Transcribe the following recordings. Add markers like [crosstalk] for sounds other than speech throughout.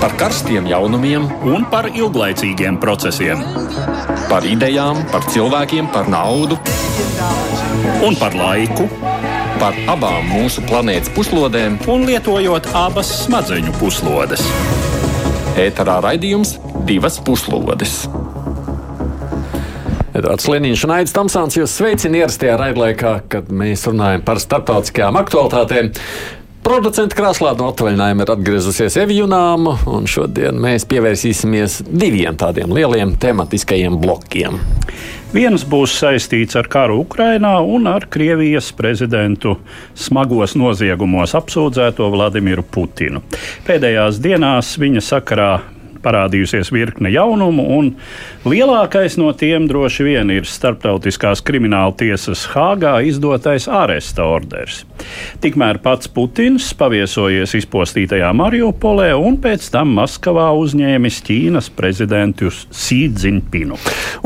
par karstiem jaunumiem un par ilglaicīgiem procesiem. Par idejām, par cilvēkiem, par naudu un par laiku. Par abām mūsu planētas puslodēm, un lietojot abas smadzeņu puslodes. Ēterā raidījums divas puslodes. Edvards Liniņš un Aits Tamsāns jūs sveicina ierastajā raidlaikā, kad mēs runājam par starptautiskajām aktualitātēm. Producents krāslā no atvaļinājuma ir atgriezusies Evijunām, un šodien mēs pievērsīsimies diviem tādiem lieliem tematiskajiem blokiem. Viens būs saistīts ar karu Ukrajinā un ar Krievijas prezidentu smagos noziegumos apsūdzēto Vladimiru Putinu. Pēdējās dienās viņa sakarā parādījusies virkne jaunumu, un lielākais no tiem droši vien ir Startautiskās krimināla tiesas Hāgā izdotais aresta orders. Tikmēr pats Putins paviesojies izpostītajā Mariupolē un pēc tam Maskavā uzņēmis Ķīnas prezidentu Sīdziņpinu.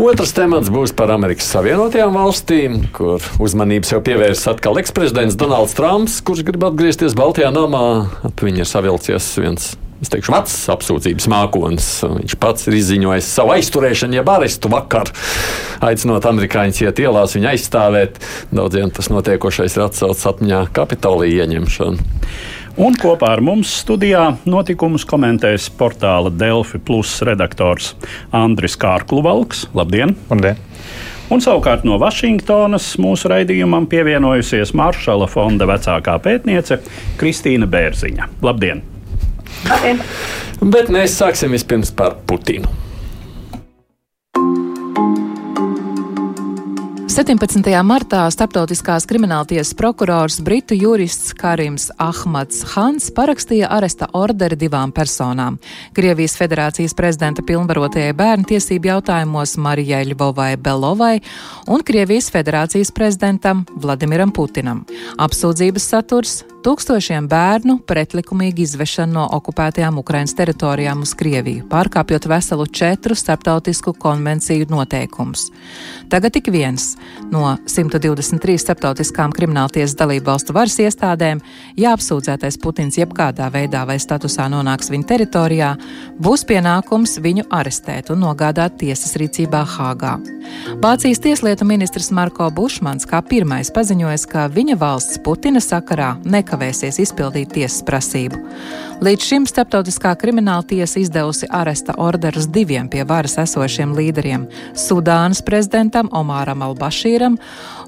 Otrs temats būs par Amerikas Savienotajām valstīm, kur uzmanības jau pievērsis atkal eksprezidents Donalds Trumps, kurš grib atgriezties Baltijā namā. Ap viņu ir savilcies viens es teikšu, vecs apsūdzības mākonis. Viņš pats ir izziņojis savu aizturēšanu, jeb arestu vakar, aicinot amerikāņus iet ielās, viņu aizstāvēt. Daudziem tas notiekošais ir atcelts atmiņā Kapitolija ieņemšanu. Un kopā ar mums studijā notikumus komentēs portāla Delfi Plus redaktors Andris Kārkluvalks. Labdien! Labdien. Un savukārt no Vašingtonas mūsu raidījumam pievienojusies Maršala fonda vecākā pētniece Kristīna Bērziņa. Labdien! Bet mēs sāksim vispirms par Putinu. 17. martā starptautiskās krimināltiesas prokurors britu jurists Karims Ahmads Hans parakstīja aresta orderi divām personām - Krievijas federācijas prezidenta pilnvarotajai bērnu tiesību jautājumos Marijai Ļubovai Belovai un Krievijas federācijas prezidentam Vladimiram Putinam. Apsūdzības saturs tūkstošiem bērnu pretlikumīgi izvešana no okupētajām Ukrainas teritorijām uz Krieviju, pārkāpjot veselu četru starptautisku konvenciju noteikumus. Tagad tik viens no 123 starptautiskām krimināltiesas dalību valstu varas iestādēm, ja apsūdzētais Putins jebkādā veidā vai statusā nonāks viņa teritorijā, būs pienākums viņu arestēt un nogādāt tiesas rīcībā Hāgā. Vācijas tieslietu ministrs Marko Bušmans kā pirmais paziņoja, ka viņa valsts Putina sakarā nekavēsies izpildīt tiesas prasību. Līdz šim starptautiskā krimināla tiesa izdevusi aresta orderus diviem pie varas esošiem līderiem - Sudānas prezidentam Omāram Albašīram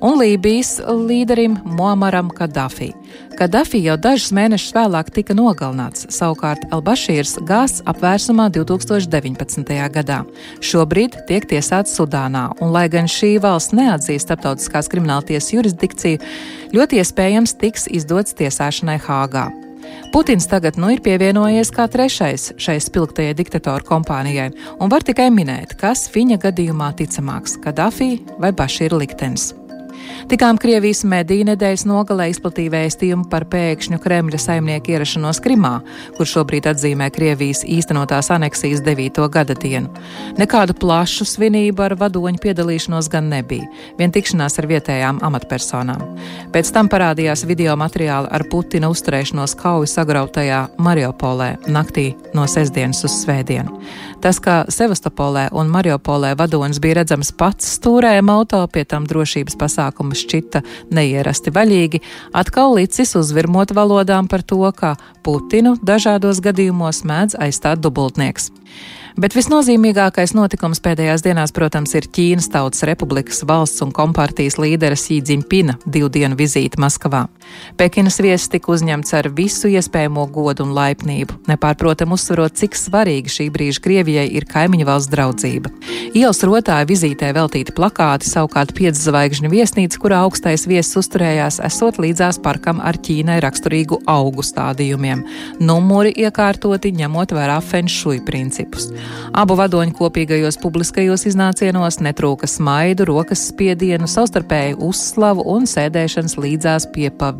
un Lībijas līderim Muamaram Kadafī. Kadafī jau dažus mēnešus vēlāk tika nogalināts, savukārt Albašīrs gāzts apvērsumā 2019. gadā. Šobrīd tiek tiesāts Sudānā, un lai gan šī valsts neatzīst starptautiskās krimināltiesas jurisdikciju, ļoti iespējams tiks izdots tiesāšanai Hāgā. Putins tagad nu ir pievienojies kā trešais šai spilgtajai diktatoru kompānijai, un var tikai minēt, kas viņa gadījumā ticamāks - Kadafī vai Bašīra liktenis. Tikām Krievijas mediju nedēļas nogalē izplatīja vēstījumu par pēkšņu Kremļa saimnieku ierašanos Krimā, kur šobrīd atzīmē Krievijas īstenotās aneksijas 9. gada dienu. Nekādu plašu svinību ar vadoņu piedalīšanos gan nebija, vien tikšanās ar vietējām amatpersonām. Pēc tam parādījās video materiāli ar Putina uzturēšanos kauju sagrautajā Mariupolē naktī no sestdienas uz svētdienu. Tas, ka Sevastopolē un Mariupolē vadonis bija redzams pats stūrējuma auto, pie tam drošības pasākumi šķita neierasti vaļīgi, atkal licis uzvirmot valodām par to, ka Putinu dažādos gadījumos mēdz aizstāt dubultnieks. Bet visnozīmīgākais notikums pēdējās dienās, protams, ir Ķīnas Tautas Republikas valsts un kompartijas līdera Sīdziņpina divu dienu vizīte Maskavā. Pekinas viesis tika uzņemts ar visu iespējamo godu un laipnību, nepārprotam uzsverot, cik svarīga šī brīža Krievijai ir kaimiņu valsts draudzība. Ielas rotāja vizītē veltīti plakāti, savukārt piedzvaigžņu viesnīca, kurā augstais viesis uzturējās, esot līdzās parkam ar Ķīnai raksturīgu augu stādījumiem. Numuri iekārtoti ņemot vērā fenšuj principus. Abu vadoņu kopīgajos publiskajos iznācienos netrūka smaidu, rokas spiedienu, savstarpēju uzslavu un sēdēšanas līdzās pie pavisam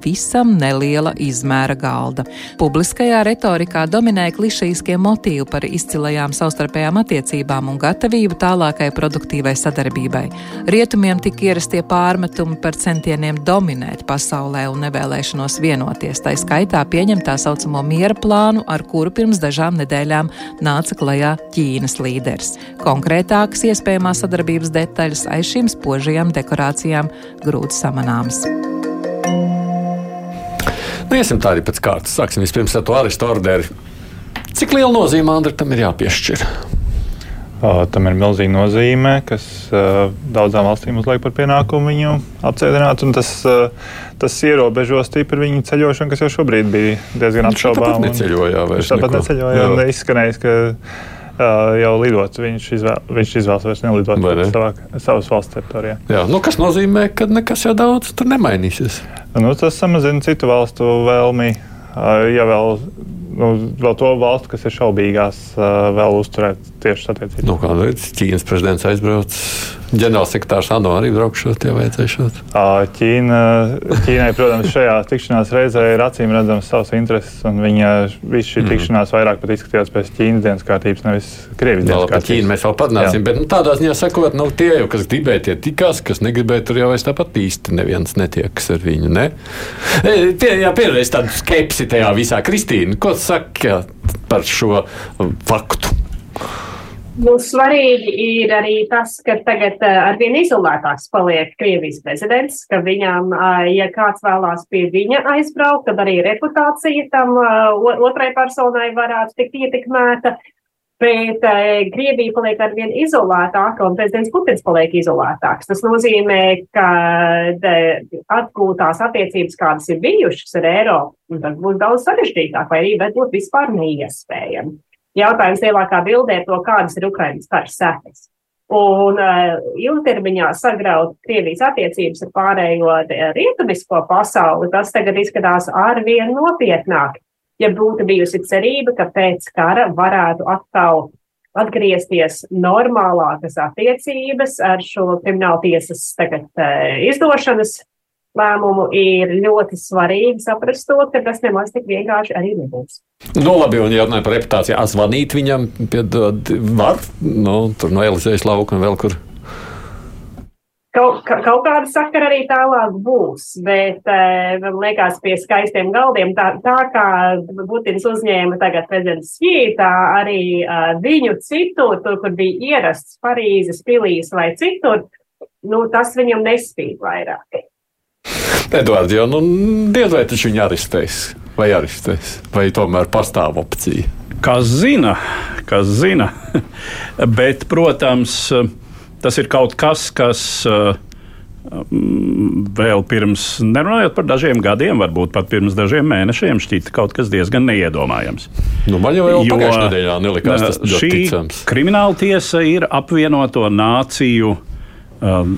neliela izmēra galda. Publiskajā retorikā dominēja klišejiskie motīvi par izcilajām savstarpējām attiecībām un gatavību tālākai produktīvai sadarbībai. Rietumiem tika ierastie pārmetumi par centieniem dominēt pasaulē un nevēlēšanos vienoties, tā skaitā pieņemt tā saucamo miera plānu, ar kuru pirms dažām nedēļām nāca klajā Ķīnas līderis. Konkrētākas iespējamās sadarbības detaļas aiz šīm spožajām dekorācijām grūti samanāmas. Nu, iesim tā arī pēc kārtas. Sāksim vispirms ar to arestu orderi. Cik liela nozīme Andra tam ir jāpiešķir? Uh, tam ir milzīga nozīme, kas uh, daudzām valstīm uzliek par pienākumu viņu apcietināts. Tas, uh, tas ierobežo stipri viņu ceļošanu, kas jau šobrīd bija diezgan apšaubāma. Viņš tāpat neceļoja. Viņš tāpat neceļoja. Izskanējis, ka jau lidot, viņš, izvēl, viņš izvēlas vairs nelidot ne? savā, savas valsts teritorijā. Jā, nu, kas nozīmē, ka nekas jau daudz tur nemainīsies. Nu, tas samazina citu valstu vēlmi. Uh, ja vēl nu, vēl to valstu, kas ir šaubīgās, vēl uzturēt tieši attiecības. Nu, Kādreiz Ķīnas prezidents aizbrauc, ģenerālsekretārs ANO arī braukšot, ja vajadzēšot. Ķīna, Ķīnai, protams, šajā tikšanās reizē ir acīm redzams savs intereses, un viņa visu šī mm. tikšanās vairāk pat izskatījās pēc Ķīnas dienas kārtības, nevis Krievijas dienas kārtības. Ķīnu mēs vēl parunāsim, bet nu, tādā ziņā sakot, nu, tie jau, kas gribēja, tie tikās, kas negribēja, tur jau es tāpat īsti neviens netiekas ar viņu. Ne? E, pie, jā, pierādījis tādu skepsi tajā visā. Kristīna, ko saka par šo faktu? Nu, svarīgi ir arī tas, ka tagad uh, arvien izolētāks paliek Krievijas prezidents, ka viņam, uh, ja kāds vēlās pie viņa aizbraukt, tad arī reputācija tam uh, otrai personai varētu tikt ietekmēta. Bet uh, Krievija paliek arvien izolētāka un prezidents Putins paliek izolētāks. Tas nozīmē, ka atgūtās attiecības, kādas ir bijušas ar Eiropu, būs daudz sarežģītāk vai arī varbūt vispār neiespējami jautājums lielākā bildē to, kādas ir Ukrainas kara sekas. Un uh, ilgtermiņā sagraut Krievijas attiecības ar pārējo rietumisko pasauli, tas tagad izskatās arvien nopietnāk. Ja būtu bijusi cerība, ka pēc kara varētu atkal atgriezties normālākas attiecības ar šo kriminālu tiesas tagad uh, izdošanas lēmumu, ir ļoti svarīgi saprast to, ka tas nemaz tik vienkārši arī nebūs. Nu, labi, un jautājot par reputāciju, zvanīt viņam, piedod, var, nu, tur no Elizejas lauka un vēl kur. Kaut, ka, kaut kāda sakara arī tālāk būs, bet eh, man liekas, pie skaistiem galdiem, tā, tā kā Putins uzņēma tagad prezidents Svītā, arī uh, viņu citur, tur, kur bija ierasts Parīzes pilīs vai citur, nu, tas viņam nespīd vairāk. Edvards jau nu, diez vai taču viņu arestēs. Vai arestēs, vai tomēr pastāv opcija? Kas zina, kas zina. [laughs] Bet, protams, tas ir kaut kas, kas vēl pirms, nerunājot par dažiem gadiem, varbūt pat pirms dažiem mēnešiem, šķita kaut kas diezgan neiedomājams. Nu, man jau, jau pagājušajā nedēļā nelikās tas šī ticams. Krimināla tiesa ir apvienoto nāciju um,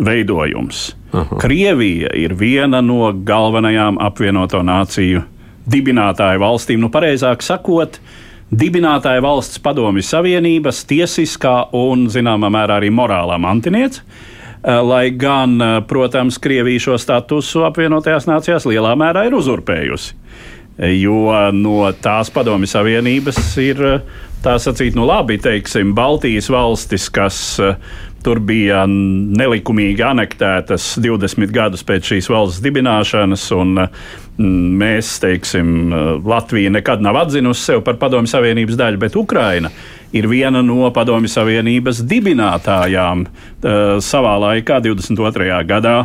veidojums. Aha. Krievija ir viena no galvenajām apvienoto nāciju dibinātāju valstīm, nu, pareizāk sakot, dibinātāja valsts padomju savienības tiesiskā un, zināmā mērā, arī morālā mantiniece. Uh, lai gan, uh, protams, Krievija šo statusu apvienotajās nācijās lielā mērā ir uzurpējusi. Jo no tās padomju savienības ir tā sacīt, nu labi, teiksim, Baltijas valstis, kas Tur bija nelikumīgi anektētas 20 gadus pēc šīs valsts dibināšanas, un mm, mēs, teiksim, Latvija nekad nav atzinusi sevi par Padomju Savienības daļu, bet Ukraina ir viena no Padomju Savienības dibinātājām uh, savā laikā, 22. gadā.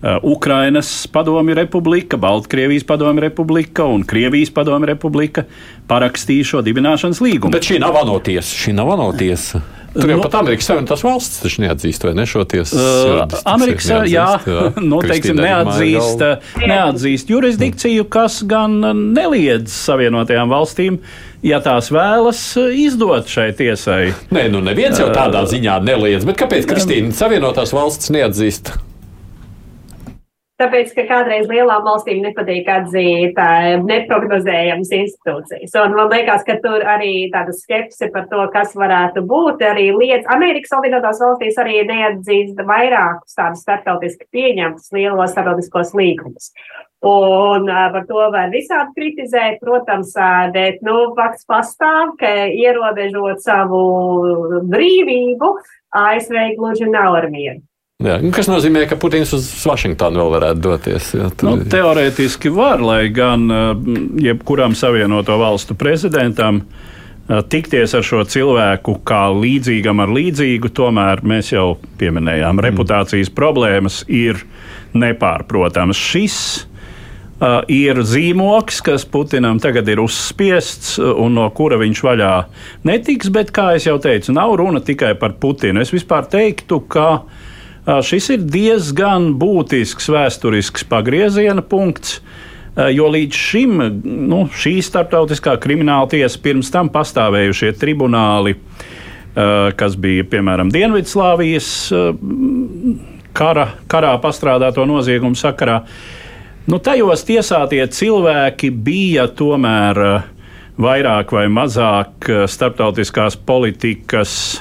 Uh, Ukrainas padomju republika, Baltkrievijas padomju republika un Krievijas padomju republika parakstīja šo dibināšanas līgumu. Bet šī nav anotiesa. Šī nav anotiesa. Tur jau no, pat Amerikas Savienotās valstis taču neatzīst, vai ne šo tiesu? Uh, Amerikas, neatzīst, jā, jā. [laughs] nu, teiksim, neatzīst, neatzīst jurisdikciju, kas gan neliedz Savienotajām valstīm ja tās vēlas izdot šai tiesai. Nē, nu neviens jau tādā ziņā neliedz, bet kāpēc Kristīna Savienotās valstis neatzīst? Tāpēc, ka kādreiz lielām valstīm nepatīk atzīt neprognozējamas institūcijas. Un man liekas, ka tur arī tāda skepse par to, kas varētu būt. Arī lietas, Amerikas Savienotās valstīs arī neatzīst vairākus tādus starptautiski pieņemtus lielos starptautiskos līgumus. Un uh, par to var visādi kritizēt, protams, uh, bet nu, fakts pastāv, ka ierobežot savu brīvību, ASV gluži nav ar mieru. Jā, nu, kas nozīmē, ka Putins uz Vašingtonu vēl varētu doties. Jā, tur... nu, teorētiski var, lai gan jebkuram savienoto valstu prezidentam tikties ar šo cilvēku kā līdzīgam ar līdzīgu, tomēr mēs jau pieminējām, mm. reputācijas problēmas ir nepārprotamas. Šis uh, ir zīmoks, kas Putinam tagad ir uzspiests un no kura viņš vaļā netiks, bet, kā jau teicu, nav runa tikai par Putinu. Es vispār teiktu, ka uh, Šis ir diezgan būtisks vēsturisks pagrieziena punkts. Jo līdz šim nu, šī starptautiskā krimināla tiesa, pirms tam pastāvējušie tribunāli, kas bija piemēram Dienvidslāvijas kara, karā pastrādāto noziegumu sakarā, nu, tajos tiesātie cilvēki bija tomēr vairāk vai mazāk starptautiskās politikas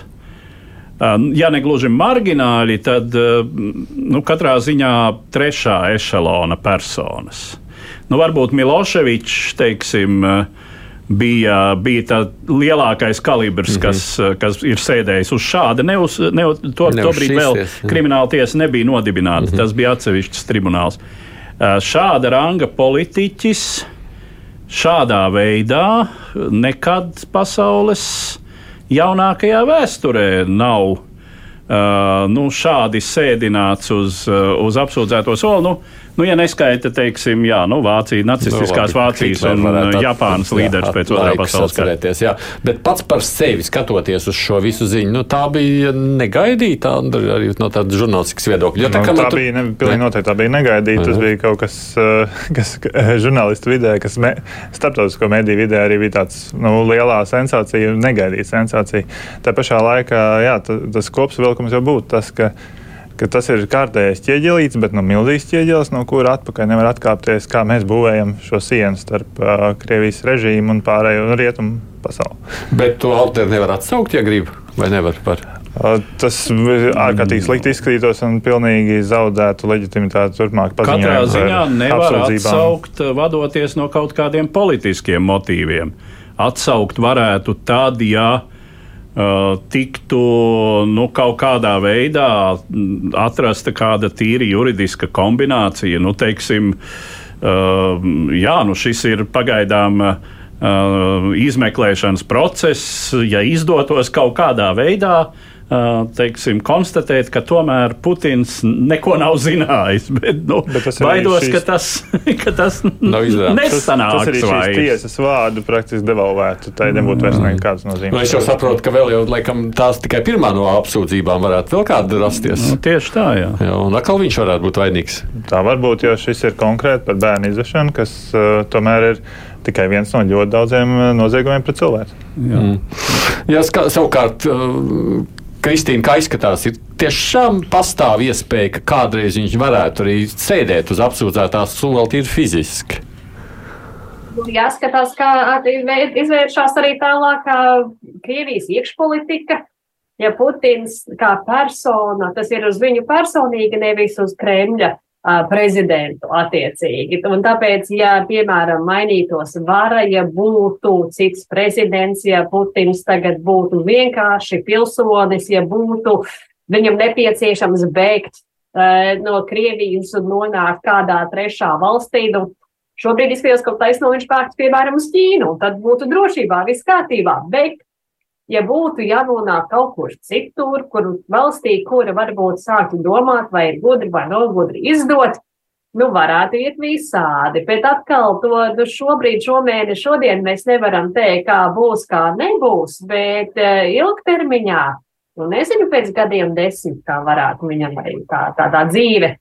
Ja ne gluži margināli, tad nu, katrā ziņā trešā ešalona personas. Nu, varbūt Miloševičs, teiksim, bija, bija tā lielākais kalibrs, mm -hmm. kas, kas ir sēdējis uz šāda. Ne uz, ne, to, ne tobrīd vēl krimināla tiesa nebija nodibināta. Mm -hmm. Tas bija atsevišķs tribunāls. Šāda ranga politiķis šādā veidā nekad pasaules jaunākajā vēsturē nav uh, nu, šādi sēdināts uz, uh, uz apsūdzēto soli. Nu, Nu, ja neskaita, teiksim, jā, nu, Vācija, nacistiskās nu, Vācijas un uh, at, Japānas līderis pēc otrā pasaules kara. Bet pats par sevi skatoties uz šo visu ziņu, nu, tā bija negaidīta arī no tāda žurnālistikas viedokļa. Jo, tā, nu, tā bija, ne, pilnīgi noteikti tā bija negaidīta. Tas bija kaut kas, uh, [laughs] kas žurnālistu vidē, kas me, starptautisko mediju vidē arī bija tāds nu, lielā sensācija, negaidīta sensācija. Tā pašā laikā, jā, tas kopsavilkums jau būtu tas, ka ka tas ir kārtējais ķieģelīts, bet nu, milzīgs ķieģelis, no kura atpakaļ nevar atkāpties, kā mēs būvējam šo sienu starp uh, Krievijas režīmu un pārējo rietumu pasauli. Bet to alternatīvu nevar atsaukt, ja grib, vai nevar par. Tas ārkārtīgi slikti izskatītos un pilnīgi zaudētu leģitimitāti turpmāk. Katrā ziņā nevar atsaukt, vadoties no kaut kādiem politiskiem motīviem. Atsaukt varētu tad, ja tiktu nu, kaut kādā veidā atrasta kāda tīri juridiska kombinācija. Nu, teiksim, uh, jā, nu, šis ir pagaidām uh, izmeklēšanas process, ja izdotos kaut kādā veidā teiksim, konstatēt, ka tomēr Putins neko nav zinājis. [laughs] Bet, nu, bet tas baidos, šīs... [laughs] ka tas, ka tas nesanāks. Tas arī šīs tiesas vārdu praktiski devalvētu. Tā nebūtu vairs nekādas nozīmes. Nu, es jau saprotu, ka vēl jau laikam tās tikai pirmā no apsūdzībām varētu vēl kāda rasties. Nu, tieši tā, jā. jā. Un atkal viņš varētu būt vainīgs. Tā var būt, jo šis ir konkrēti par bērnu izvešanu, kas uh, tomēr ir tikai viens no ļoti daudziem noziegumiem pret cilvēku. Jā. Mm. Jā, savukārt, Kristīna, kā izskatās, ir tiešām pastāv iespēja, ka kādreiz viņš varētu arī sēdēt uz apsūdzētās solis, ir fiziski. Jāskatās, kā izvēršas arī tālākā Krievijas iekšpolitika. Ja Putins kā persona, tas ir uz viņu personīgi, nevis uz Kremļa prezidentu attiecīgi. Un tāpēc, ja, piemēram, mainītos vara, ja būtu cits prezidents, ja Putins tagad būtu vienkārši pilsonis, ja būtu viņam nepieciešams beigt uh, no Krievijas un nonākt kādā trešā valstī, nu, šobrīd izskatās, ka taisno viņš pērks, piemēram, uz Ķīnu, un tad būtu drošībā, viss kārtībā. Bet ja būtu jānonāk kaut kur citur, kur valstī, kura varbūt sāktu domāt, vai ir gudri vai nav gudri izdot, nu, varētu iet visādi. Bet atkal to nu, šobrīd, šomēnes, šodien mēs nevaram teikt, kā būs, kā nebūs, bet uh, ilgtermiņā, nu, nezinu, pēc gadiem desmit, kā varētu viņam arī tā, tādā dzīve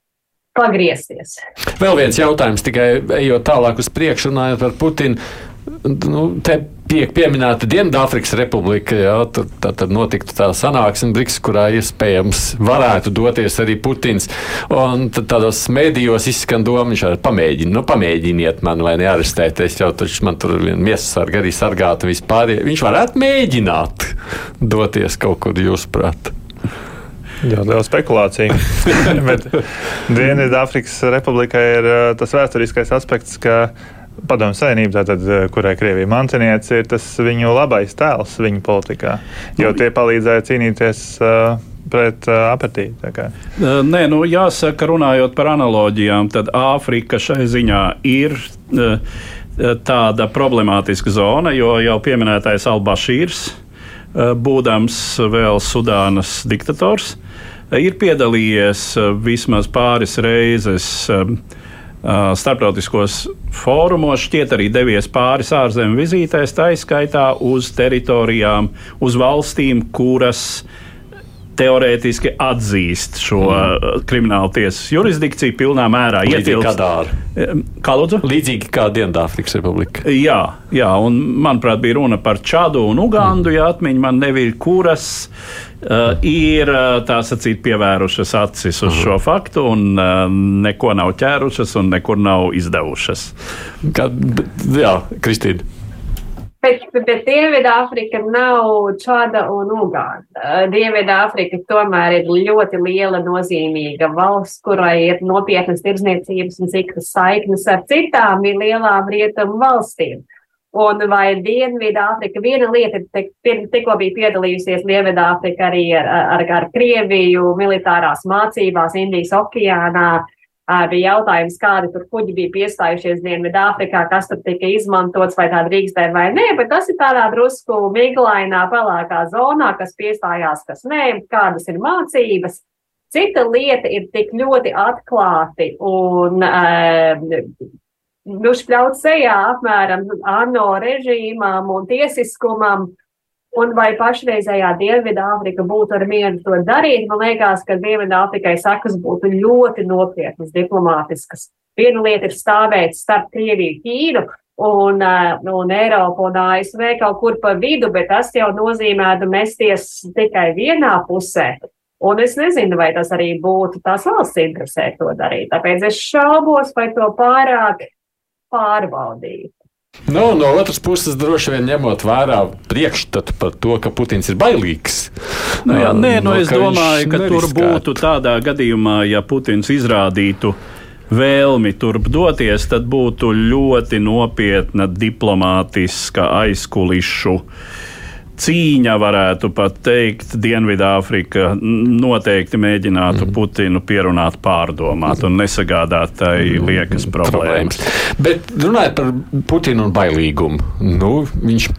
pagriezties. Vēl viens jautājums, tikai ejot tālāk uz priekšu, runājot par Putinu nu, te tiek pieminēta Dienvidāfrikas Republika, jā, tad, tad, tad notiktu tā sanāksme, Briks, kurā iespējams varētu doties arī Putins. Un tādos mēdījos izskan doma, viņš arī pamēģina, nu pamēģiniet man vai nearestēt, es jau taču man tur vien miesasarga arī sargātu vispār. Viņš varētu mēģināt doties kaut kur jūsuprāt. Ļoti liela spekulācija. [laughs] Bet Dienvidāfrikas Republikai ir uh, tas vēsturiskais aspekts, ka Padomu Savienība, tātad, uh, kurai Krievija mantiniece, ir tas viņu labais tēls viņu politikā, jo tie palīdzēja cīnīties uh, pret uh, apetīti. Nē, nu, jāsaka, runājot par analoģijām, tad Āfrika šai ziņā ir. Uh, tāda problemātiska zona, jo jau pieminētais Albašīrs, būdams vēl Sudānas diktators, ir piedalījies eh, vismaz pāris reizes eh, eh, starptautiskos fórumos, šķiet arī devies pāris ārzemju vizītēs, tā izskaitā uz teritorijām, uz valstīm, kuras teorētiski atzīst šo mm. kriminālu tiesas jurisdikciju pilnā mērā. Līdzīgi kā lūdzu? Līdzīgi kā Dienvidāfrikas Republika. Jā, jā, un manuprāt bija runa par Čadu un Ugandu, mm. ja atmiņa man nebija, kuras uh, ir tā sacīt pievērušas acis uz mm. šo faktu un uh, neko nav ķērušas un nekur nav izdevušas. Kā, jā, Kristīna. Bet, bet Dienvidāfrika nav Čāda un Uganda. Dienvidāfrika tomēr ir ļoti liela, nozīmīga valsts, kurai ir nopietnas tirdzniecības un citas saiknes ar citām lielām rietumu valstīm. Un vai Dienvidāfrika, viena lieta, tikko bija piedalījusies Dienvidāfrika arī ar, ar, ar Krieviju militārās mācībās Indijas okeānā, bija jautājums, kādi tur kuģi bija piestājušies Dienvidāfrikā, kas tur tika izmantots, vai tā drīkstēja vai nē, bet tas ir tādā drusku miglainā, pelēkā zonā, kas piestājās, kas nē, kādas ir mācības. Cita lieta ir tik ļoti atklāti un uh, nu, šļaut sejā apmēram ANO režīmām un tiesiskumam, un vai pašreizējā Dienvidāfrika būtu ar mieru to darīt, man liekas, ka Dienvidāfrikai sakas būtu ļoti nopietnas diplomātiskas. Viena lieta ir stāvēt starp Krieviju, Ķīnu un, un Eiropu un ASV kaut kur pa vidu, bet tas jau nozīmētu mesties tikai vienā pusē. Un es nezinu, vai tas arī būtu tās valsts interesē to darīt. Tāpēc es šaubos, vai to pārāk pārbaudīt. Nu, no otras puses, droši vien ņemot vērā priekšstatu par to, ka Putins ir bailīgs. Nu, jā, nē, nu, no, es domāju, ka neriskētu. tur būtu tādā gadījumā, ja Putins izrādītu vēlmi turp doties, tad būtu ļoti nopietna diplomātiska aizkulišu uh, cīņa, varētu pat teikt, Dienvidāfrika noteikti mēģinātu mm. Putinu pierunāt, pārdomāt un nesagādāt tai mm. liekas problēmas. Bet runājot par Putinu un bailīgumu, nu, viņš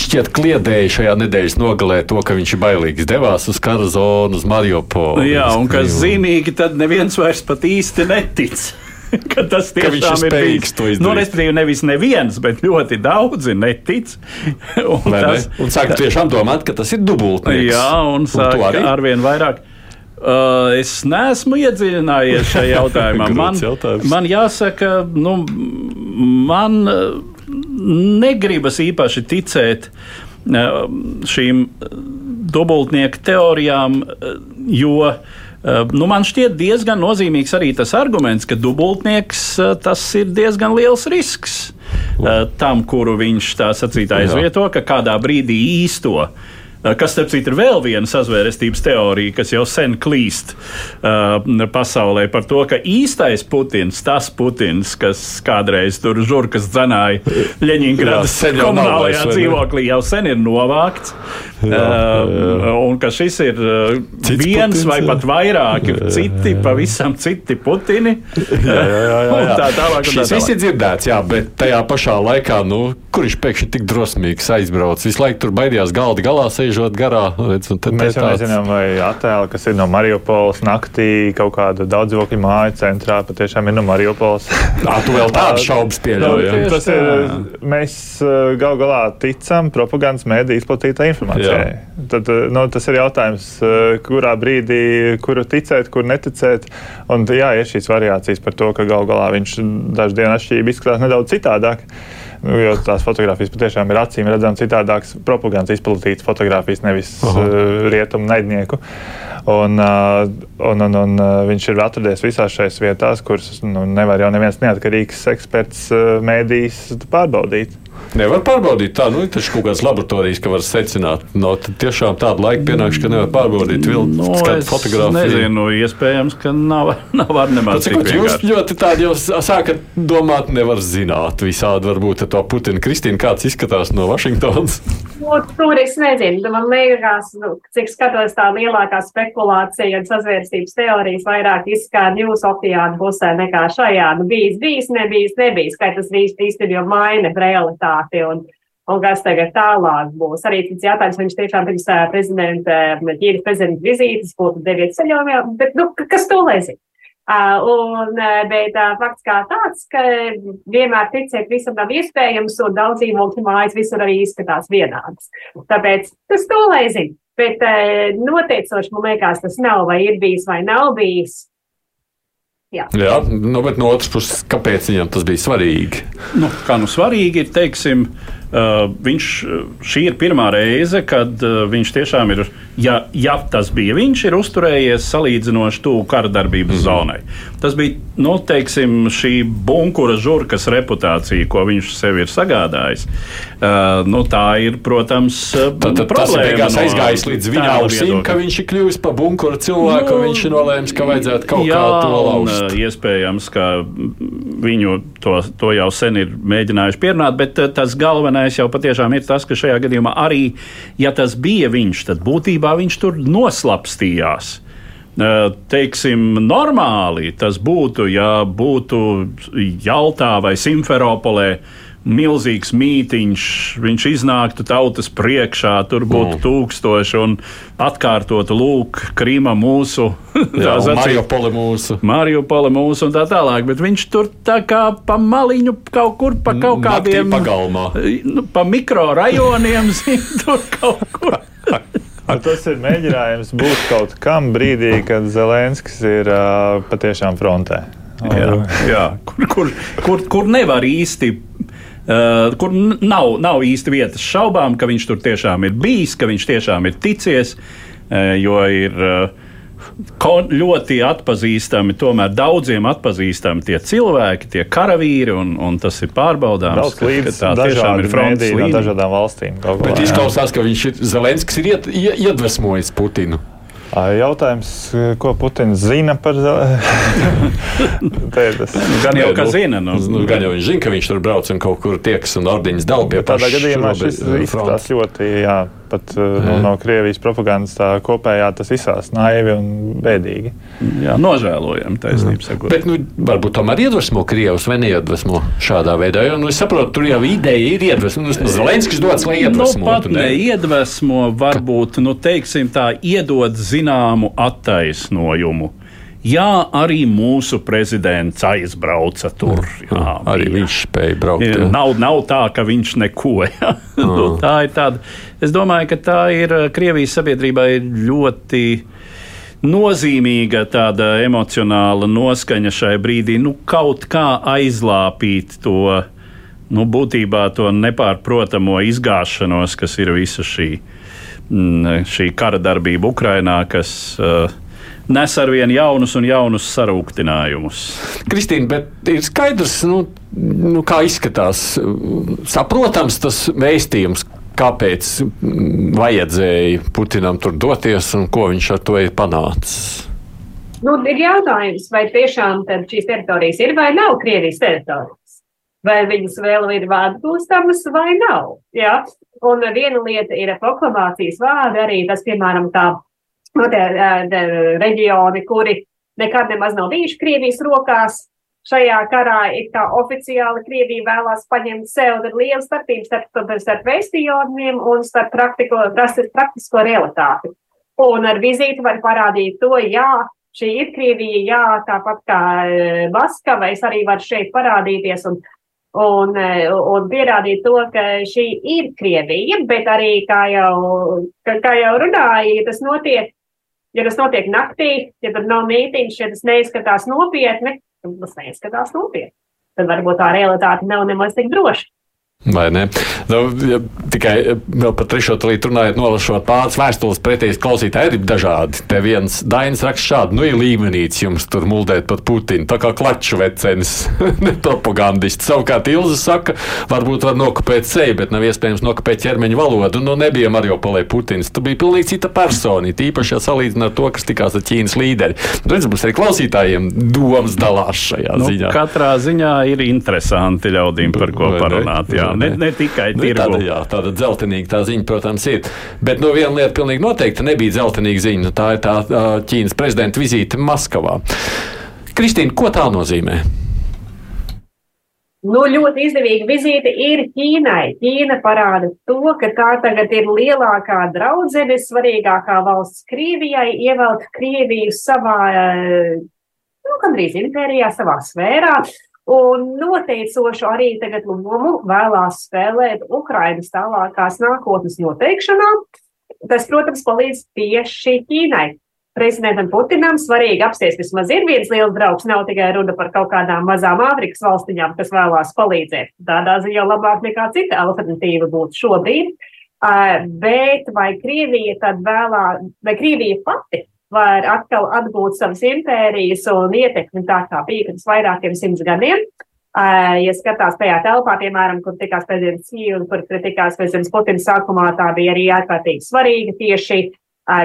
šķiet kliedēja šajā nedēļas nogalē to, ka viņš ir bailīgs. Devās uz kara zonu, uz Mariupolu. Jā, un kas zīmīgi, tad neviens vairs pat īsti netic. [laughs] ka tas tiešām ka ir bijis. Nu, respektīvi, nevis neviens, bet ļoti daudzi netic. [laughs] un, ne, tas, ne? un sāk tiešām domāt, ka tas ir dubultnieks. Jā, un sāk un arvien vairāk. Uh, es neesmu iedziļinājies šajā [laughs] jautājumā. man, man jāsaka, nu, man uh, negribas īpaši ticēt uh, šīm dubultnieku teorijām, uh, jo uh, nu, man šķiet diezgan nozīmīgs arī tas arguments, ka dubultnieks eh, tas ir diezgan liels risks uh, tam, kuru viņš tā sacīt aizvieto, ka kādā brīdī īsto. Eh, kas, starp citu, ir vēl viena sazvērestības teorija, kas jau sen klīst uh, pasaulē par to, ka īstais Putins, tas Putins, kas kādreiz tur žurkas dzenāja Ļeņingradas komunālajā dzīvoklī, jau sen ir novākts. Jā, uh, un ka šis ir uh, Cits viens Putins, vai pat vairāki jā, citi, jā. pavisam citi Putini. [laughs] Jā, jā, jā, jā. tā tālāk. Šis viss ir dzirdēts, jā, bet tajā pašā laikā, nu, kurš pēkšņi tik drosmīgs aizbrauc, visu laiku tur baidījās galdi galā sēž laižot garā. Redz, Mēs jau nezinām, vai attēli, kas ir no Mariupoles naktī, kaut kāda daudzdzīvokļu māja centrā, patiešām ir no Mariupoles. [laughs] Tā tu vēl tādas šaubas pieļauj. Tas ir, mēs gal galā ticam propagandas mēdī izplatītā informācijai. Tad, nu, tas ir jautājums, kurā brīdī, kuru ticēt, kur neticēt. Un jā, ir šīs variācijas par to, ka gal galā viņš dažu dienu atšķirība izskatās nedaudz citādāk. Nu, jo tās fotogrāfijas patiešām ir acīm redzamas citādākas propagandas izplatītas fotogrāfijas, nevis Aha. rietumu naidnieku. Un, un, un, un viņš ir atradies visās šajās vietās, kuras nu, nevar jau neviens neatkarīgs eksperts mēdījis pārbaudīt. Nevar pārbaudīt tādu, nu, taču kaut kādas laboratorijas, ka var secināt. No tiešām tāda laika pienākšu, ka nevar pārbaudīt vilnu no, fotogrāfiju. Nezinu, iespējams, ka nav, [laughs] nav ar nemaz tik vienkārši. Jūs ļoti tādi jau sākat domāt, nevar zināt visādi varbūt ar to Putina Kristīnu, kāds izskatās no Vašingtonas. No, nu, tur es nezinu, man liekas, nu, cik skatos tā lielākā spekulācija un sazvērstības teorijas vairāk izskan jūsu okeāna pusē nekā šajā. Nu, bijis, bijis, nebijis, nebijis, kā tas īstenībā maina realitāti realitāti un, un kas tagad tālāk būs. Arī cits jautājums, viņš tiešām pirms prezidenta, Ķīnas prezidenta vizītes būtu deviet ceļojumā, bet, nu, kas to lēsīt? Uh, un, bet uh, fakts kā tāds, ka vienmēr ticēt visam nav iespējams, un daudz dzīvokļu mājas visur arī izskatās vienādas. Tāpēc tas to zina. Bet uh, noteicoši man liekas, tas nav vai ir bijis vai nav bijis. Jā, Jā nu, bet no otras puses, kāpēc viņam tas bija svarīgi? Nu, kā nu svarīgi ir, teiksim, uh, viņš, šī ir pirmā reize, kad uh, viņš tiešām ir, ja, ja tas bija viņš, ir uzturējies salīdzinoši tuvu kara darbības mm zonai. Tas bija, nu, teiksim, šī bunkura žurkas reputācija, ko viņš sev ir sagādājis. Nu, tā ir, protams, tad, tad tas ir no aizgājis līdz viņa ausīm, ka viņš ir kļuvis par bunkura cilvēku, nu, viņš ir nolēmis, ka vajadzētu kaut jā, kā to lauzt. Un, iespējams, ka viņu to, to jau sen ir mēģinājuši pierunāt, bet tas galvenais jau patiešām ir tas, ka šajā gadījumā arī, ja tas bija viņš, tad būtībā viņš tur noslapstījās. Teiksim, normāli tas būtu, ja būtu Jaltā vai Simferopolē milzīgs mītīņš, viņš iznāktu tautas priekšā, tur būtu mm. tūkstoši un atkārtotu, lūk, Krīma mūsu, [laughs] tā Mariupole mūsu. Mariupole mūsu un tā tālāk, bet viņš tur tā kā pa maliņu kaut kur pa kaut kādiem. Naktī pagalmā. Nu, pa mikro rajoniem, [laughs] zin, tur kaut kur. [laughs] Tas ir mēģinājums būt kaut kam brīdī, kad Zelenskis ir uh, patiešām frontē. Jā, jā. Kur, kur, kur, kur nevar īsti Uh, kur nav, nav īsti vietas šaubām, ka viņš tur tiešām ir bijis, ka viņš tiešām ir ticies, uh, jo ir uh, ļoti atpazīstami, tomēr daudziem atpazīstami tie cilvēki, tie karavīri, un, un tas ir pārbaudāms. Daudz līdz tā tiešām ir fronts no dažādām valstīm. Bet izklausās, ka viņš ir Zelenskis ir iet, iedvesmojis Putinu. Jautājums, ko Putins zina par Zelensku? [laughs] gan jau, ka zina. Nu, nu, gan jau viņš zina, ka viņš tur brauc un kaut kur tieks un ordiņas dala pie tā. Tādā gadījumā šis izskatās ļoti, jā, pat nu, no Krievijas propagandas tā kopējā tas izsās naivi un bēdīgi. Jā, nožēlojami taisnība sakot. Bet, nu, varbūt tomēr iedvesmo Krievus vai neiedvesmo šādā veidā, jo, nu, es saprotu, tur jau ideja ir iedvesmo. Nu, Zelenskis dodas, lai iedvesmo. Nu, pat ne iedvesmo, varbūt, nu, teiksim tā, iedod zināmu zināmu attaisnojumu. Jā, arī mūsu prezidents aizbrauca tur. Jā, arī bija. viņš spēja braukt. Jā. Nav, nav tā, ka viņš neko. [laughs] Ja? nu, tā ir tāda. Es domāju, ka tā ir eh, Krievijas sabiedrībai ļoti nozīmīga tāda emocionāla noskaņa šai brīdī. Nu, kaut kā aizlāpīt to, nu, būtībā to nepārprotamo izgāšanos, kas ir visa šī Mm, šī kara darbība Ukrainā, kas uh, nes ar vien jaunus un jaunus sarūktinājumus. Kristīna, bet ir skaidrs, nu, nu, kā izskatās. Saprotams, tas vēstījums, kāpēc vajadzēja Putinam tur doties un ko viņš ar to ir panācis. Nu, ir jautājums, vai tiešām šīs teritorijas ir vai nav Krievijas teritorijas vai viņas vēl ir atgūstamas vai nav. Ja? Un viena lieta ir proklamācijas vārdi, arī tas, piemēram, tā no tie, tie reģioni, kuri nekad nemaz nav bijuši Krievijas rokās. Šajā karā ir tā oficiāli Krievija vēlās paņemt sev, tad liela starpība starp, starp vēstījumiem un starp praktiko, praktisko realitāti. Un ar vizīti var parādīt to, jā, šī ir Krievija, jā, tāpat kā Maskava, es arī varu šeit parādīties un un, eh, un pierādīt to, ka šī ir Krievija, bet arī, kā jau, kā, kā jau runāja, ja tas notiek, ja tas notiek naktī, ja tur nav mītīņš, ja tas neizskatās nopietni, tad tas neizskatās nopietni. Tad varbūt tā realitāte nav nemaz tik droša. Vai ne? Nu, ja tikai vēl par trešo līniju runājot, nolasot pāris vēstules pretīs klausītāji, ir dažādi. Te viens Dainis raksta šādu, nu, ir līmenīts jums tur muldēt par Putinu, tā kā klaču vecenis, [laughs] ne propagandists. Savukārt Ilza saka, varbūt var nokopēt seju, bet nav iespējams nokopēt ķermeņa valodu. Nu, nebija Mariupolē Putins, tu biji pilnīgi cita persona, īpaši ja salīdzināt to, kas tikās ar Ķīnas līderi. Redz, mums arī klausītājiem domas dalās šajā nu, ziņā. Katrā ziņā ir interesanti ļaudīm par ko parunāt. Jā ne, ne tikai nu, tirgu. Tāda, jā, tāda dzeltenīga tā ziņa, protams, ir. Bet no viena lieta pilnīgi noteikti nebija dzeltenīga ziņa. Tā ir tā Ķīnas prezidenta vizīte Maskavā. Kristīna, ko tā nozīmē? Nu, ļoti izdevīga vizīte ir Ķīnai. Ķīna parāda to, ka tā tagad ir lielākā draudzene, svarīgākā valsts Krievijai, ievelt Krieviju savā, nu, gandrīz impērijā, savā sfērā. Un noteicošu arī tagad lomu vēlās spēlēt Ukrainas tālākās nākotnes noteikšanā. Tas, protams, palīdz tieši Ķīnai. Prezidentam Putinam svarīgi apsties vismaz ir viens liels draugs, nav tikai runa par kaut kādām mazām Āfrikas valstiņām, kas vēlās palīdzēt. Tādā ziņā labāk nekā cita alternatīva būtu šobrīd. Bet vai Krievija tad vēlā, vai Krievija pati var atkal atgūt savas impērijas un ietekmi tā kā bija pirms vairākiem simts gadiem. Ja skatās tajā telpā, piemēram, kur tikās prezidents Sī un kur tikās prezidents Putins sākumā, tā bija arī ārkārtīgi svarīga tieši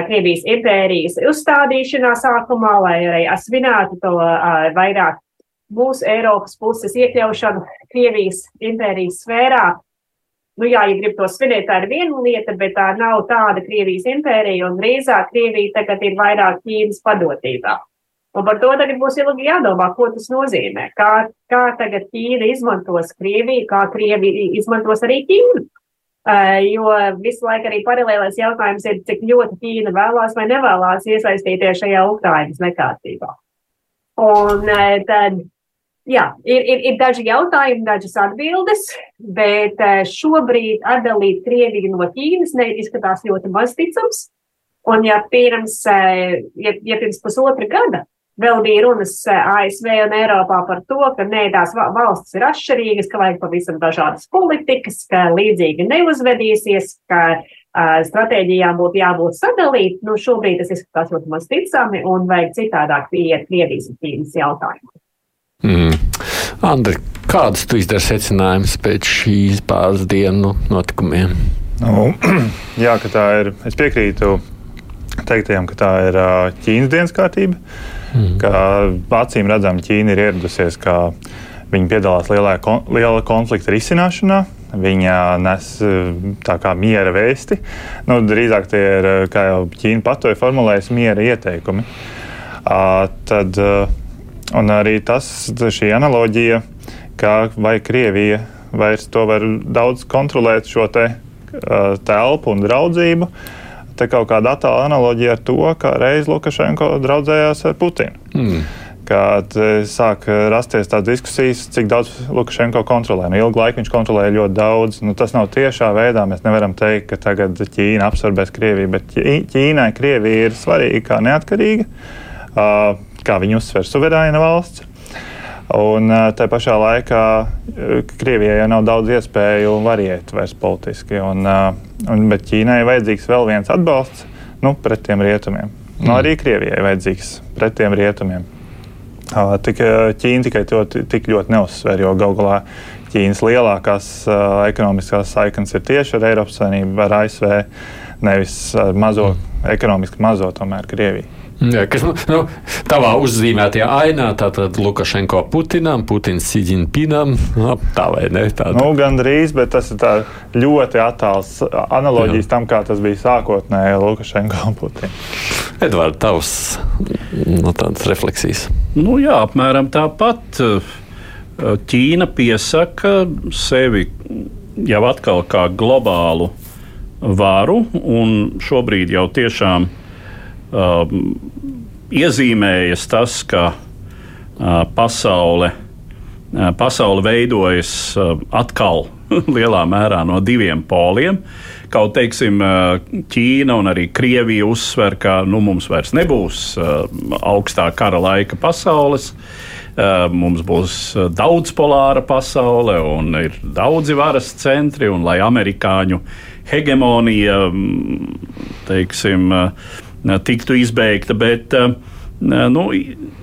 Krievijas impērijas uzstādīšanā sākumā, lai arī svinētu to vairāk mūsu Eiropas puses iekļaušanu Krievijas impērijas sfērā. Nu, jā, ja grib to svinēt, tā ir viena lieta, bet tā nav tāda Krievijas impērija, un drīzāk Krievija tagad ir vairāk Ķīnas padotībā. Un par to tagad būs ilgi jādomā, ko tas nozīmē. Kā, kā tagad Ķīna izmantos Krieviju, kā Krievija izmantos arī Ķīnu. Uh, jo visu laiku arī paralēlais jautājums ir, cik ļoti Ķīna vēlās vai nevēlās iesaistīties šajā Ukrainas nekārtībā. Un uh, tad Jā, ir, ir, ir daži jautājumi, dažas atbildes, bet šobrīd atdalīt Krieviju no Ķīnas neizskatās ļoti mazticams. Un ja pirms, ja, ja pirms pusotra gada vēl bija runas ASV un Eiropā par to, ka nē, tās valstis ir atšķirīgas, ka vajag pavisam dažādas politikas, ka līdzīgi neuzvedīsies, ka stratēģijām būtu jābūt sadalīt, nu šobrīd tas izskatās ļoti maz ticami un vajag citādāk pieiet Krievijas un Ķīnas jautājumiem. Mm. Andri, kādus tu izdari secinājumus pēc šīs pāris dienu notikumiem? Nu, [clears throat] jā, ka tā ir. Es piekrītu teiktajam, ka tā ir Ķīnas dienas kārtība. Mm. Ka acīm redzam, Ķīna ir ieradusies, ka viņi piedalās lielā, liela konflikta risināšanā. Viņa nes kā miera vēsti. Nu, drīzāk tie ir, kā jau Ķīna patoja formulējusi, miera ieteikumi. Uh, tad, uh, Un arī tas, šī analoģija, ka vai Krievija vairs to var daudz kontrolēt šo te, uh, telpu un draudzību. Te kaut kāda attēla analoģija ar to, kā reiz Lukašenko draudzējās ar Putinu. Mm. Kad sāk rasties tādas diskusijas, cik daudz Lukašenko kontrolē. Nu, ilgu laiku viņš kontrolēja ļoti daudz. Nu, tas nav tiešā veidā. Mēs nevaram teikt, ka tagad Ķīna absorbēs Krieviju, bet Ķīnai Krievija ir svarīga kā neatkarīga. Uh, kā viņi uzsver suverēna valsts. Un tā pašā laikā Krievijai jau nav daudz iespēju variēt vairs politiski. Un, un, bet Ķīnai vajadzīgs vēl viens atbalsts nu, pret tiem rietumiem. Nu, arī Krievijai ir vajadzīgs pret tiem rietumiem. Tik, Ķīna tikai to tik ļoti neuzsver, jo galu galā Ķīnas lielākās uh, ekonomiskās saiknes ir tieši ar Eiropas Savienību, ar ASV, nevis ar mazo, ekonomiski mazo, tomēr Krieviju. Jā, kas nu, nu, tavā uzzīmētajā ainā, tātad Lukašenko Putinam, Putins Sīdžinpinam, nu, tā vai ne? Tāda. Nu, Gan drīz, bet tas ir ļoti attāls analoģijas Jā. tam, kā tas bija sākotnēji Lukašenko un Putina. Edvards, tavs no tādas refleksijas. Nu, jā, apmēram tāpat. Ķīna piesaka sevi jau atkal kā globālu varu, un šobrīd jau tiešām ir iezīmējas tas, ka uh, pasaule, uh, pasaule veidojas uh, atkal [laughs] lielā mērā no diviem poliem. Kaut teiksim, Ķīna un arī Krievija uzsver, ka nu, mums vairs nebūs augstā kara laika pasaules. mums būs daudzpolāra pasaule un ir daudzi varas centri, un lai amerikāņu hegemonija teiksim, tiktu izbeigta. Bet nu,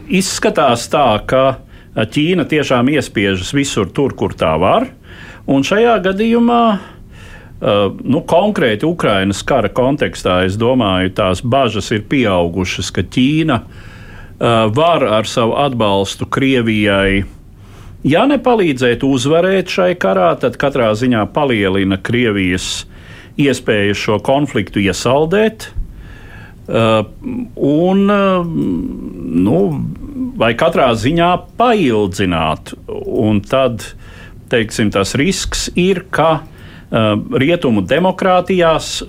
izskatās tā, ka Ķīna tiešām iespiežas visur, tur, kur tā var. Un šajā gadījumā Uh, nu, konkrēti Ukrainas kara kontekstā, es domāju, tās bažas ir pieaugušas, ka Ķīna var ar savu atbalstu Krievijai, ja nepalīdzēt uzvarēt šai karā, tad katrā ziņā palielina Krievijas iespēju šo konfliktu iesaldēt. Uh, un, uh, nu, vai katrā ziņā paildzināt. Un tad teiksim, tas risks ir, ka Uh, rietumu demokrātijās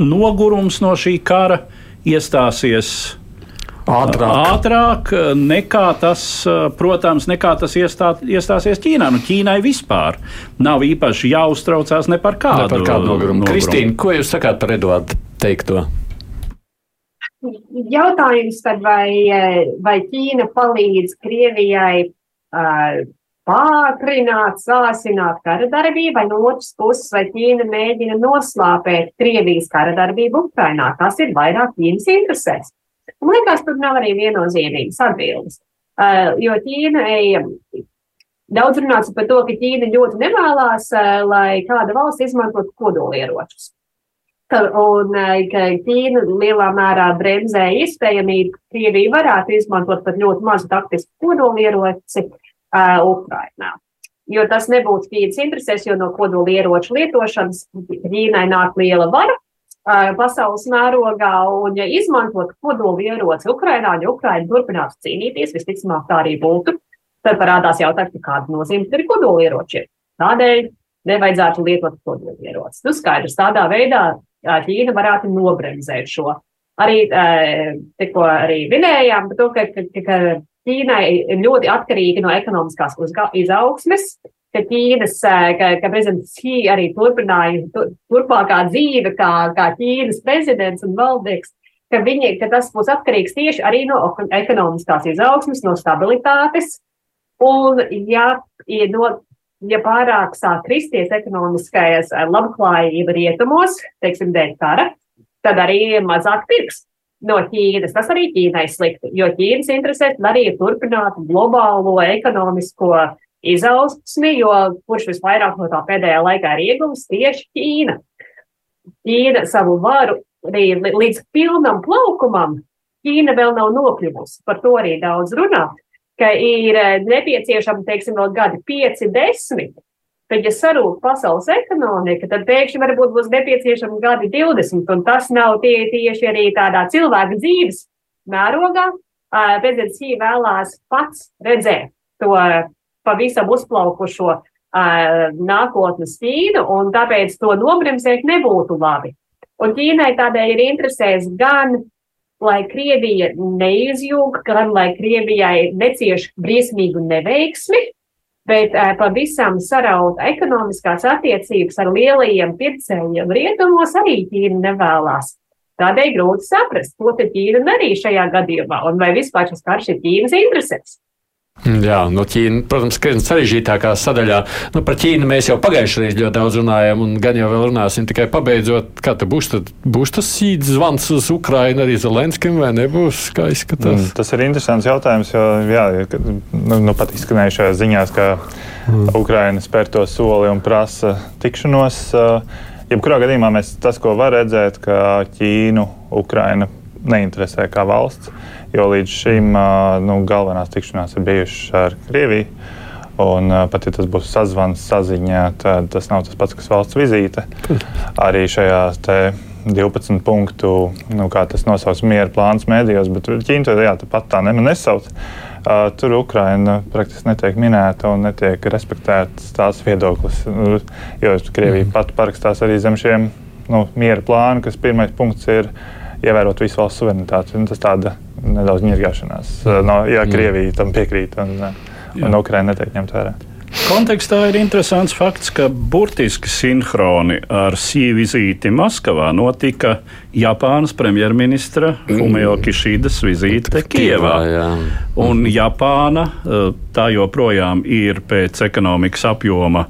nogurums no šī kara iestāsies ātrāk, ātrāk nekā tas, protams, nekā tas iestā, iestāsies Ķīnā. Nu, Ķīnai vispār nav īpaši jāuztraucās ne par kādu, ne par kādu nogurumu. nogurumu. Kristīna, ko jūs sakāt par Eduardu teikto? Jautājums tad, vai, vai Ķīna palīdz Krievijai uh, pātrināt, sāsināt kara darbību, vai no otras puses, vai Ķīna mēģina noslāpēt Krievijas kara darbību Ukrainā. Tas ir vairāk Ķīnas interesēs. Man liekas, tur nav arī viennozīmīgas atbildes. Uh, jo Ķīna ej, daudz runāts par to, ka Ķīna ļoti nevēlas, uh, lai kāda valsts izmantotu kodolieročus. Un ka Ķīna lielā mērā bremzē iespējamību, ka Krievija varētu izmantot pat ļoti mazu taktisku kodolieroci, uh, Ukrainā. Jo tas nebūtu Ķīnas interesēs, jo no kodola ieroču lietošanas Ķīnai nāk liela vara uh, pasaules mērogā, un ja izmantot kodola ieroci Ukrainā, ja Ukraina turpinātu cīnīties, visticamāk tā arī būtu, tad parādās jautājums, kāda nozīme ir kodola ieročiem. Tādēļ nevajadzētu lietot kodola ieroci. Nu, skaidrs, tādā veidā Ķīna varētu nobremzēt šo. Arī tikko arī vinējām, to, ka, ka, ka Ķīnai ir ļoti atkarīga no ekonomiskās izaugsmes, ka Ķīnas, ka, ka prezidents Xi arī turpināja tur, turpmākā dzīve kā, kā Ķīnas prezidents un valdnieks, ka, viņi, ka tas būs atkarīgs tieši arī no ekonomiskās izaugsmes, no stabilitātes. Un, ja, no, ja pārāk sāk kristies ekonomiskais labklājība rietumos, teiksim, dēļ kara, tad arī mazāk pirks no Ķīnas. Tas arī Ķīnai slikti, jo Ķīnas interesēs arī turpināt globālo ekonomisko izaugsmi, jo kurš visvairāk no tā pēdējā laikā ir ieguvis tieši Ķīna. Ķīna savu varu arī līdz pilnam plaukumam Ķīna vēl nav nokļuvusi. Par to arī daudz runā, ka ir nepieciešami, teiksim, vēl gadi 5, 10, Tad, ja sarūk pasaules ekonomika, tad pēkšņi varbūt būs nepieciešami gadi 20, un tas nav tie, tieši arī tādā cilvēka dzīves mērogā. Prezidents Sī vēlās pats redzēt to pavisam uzplaukušo nākotnes Ķīnu, un tāpēc to nobremzēt nebūtu labi. Un Ķīnai tādēļ ir interesēs gan, lai Krievija neizjūg, gan lai Krievijai necieš briesmīgu neveiksmi, bet uh, pavisam saraut ekonomiskās attiecības ar lielajiem pircējiem rietumos arī Ķīna nevēlas. Tādēļ grūti saprast, ko te Ķīna darīja šajā gadījumā un vai vispār šis karš ir Ķīnas interesēs. Jā, no Ķīnas, protams, krietni sarežģītākā sadaļā. Nu, par Ķīnu mēs jau pagājušajā reizē ļoti daudz runājām, un gan jau vēl runāsim tikai pabeidzot, kā tas būs. Tad būs tas sīds zvans uz Ukrajinu arī Zelenskim vai nebūs? Kā izskatās? Mm, tas ir interesants jautājums, jo jā, nu, nu pat izskanēja šajās ziņās, ka mm. Ukraina spēr to soli un prasa tikšanos. Jebkurā gadījumā mēs tas, ko var redzēt, ka Ķīnu Ukraina neinteresē kā valsts jo līdz šim nu, galvenās tikšanās ir bijušas ar Krieviju. Un, pat ja tas būs sazvans, saziņā, tad tas nav tas pats, kas valsts vizīte. [laughs] Arī šajā 12 punktu, nu, kā tas nosaucts, miera plāns mēdījos, bet Ķīna to jā, pat tā nesauc. Uh, tur Ukraina praktiski netiek minēta un netiek respektēts tās viedoklis. Jo Krievija mm. pat parakstās arī zem šiem nu, miera plānu, kas pirmais punkts ir ievērot visu valsts suverenitāti. Un tas tāda nedaudz ņirgāšanās. No, ja Krievija tam piekrīt un, un Ukraina netiek ņemt vērā. kontekstā ir interesants fakts, ka burtiski sinhroni ar sīvu vizīti Maskavā notika Japānas premjerministra Fumio Kishidas vizīte Kievā. jā. Un Japāna eh, tā joprojām ir pēc ekonomikas apjoma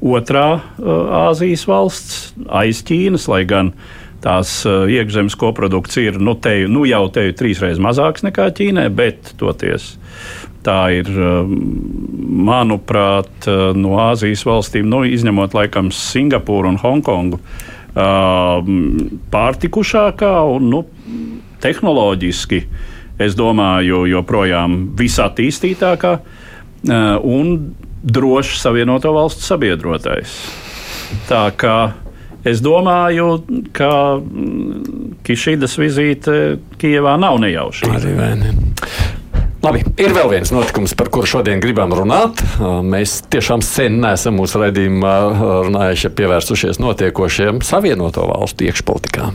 otrā eh, Āzijas valsts aiz Ķīnas, lai gan tās eh, iekšzemes koprodukts ir nu, teju, nu jau te trīsreiz mazāks nekā Ķīnai, bet toties. Tā ir, eh, manuprāt, eh, no Āzijas valstīm, nu, izņemot laikam Singapūru un Hongkongu, pārtikušākā un nu, tehnoloģiski, es domāju, joprojām visattīstītākā un droši savienoto valstu sabiedrotais. Tā kā es domāju, ka mm, Kišīdas vizīte Kijevā nav nejauša. Arī vai ne? Labi, ir vēl viens notikums, par kuru šodien gribam runāt. Mēs tiešām sen neesam mūsu redzējumā runājuši, pievērsušies notiekošiem Savienoto valstu iekšpolitikā.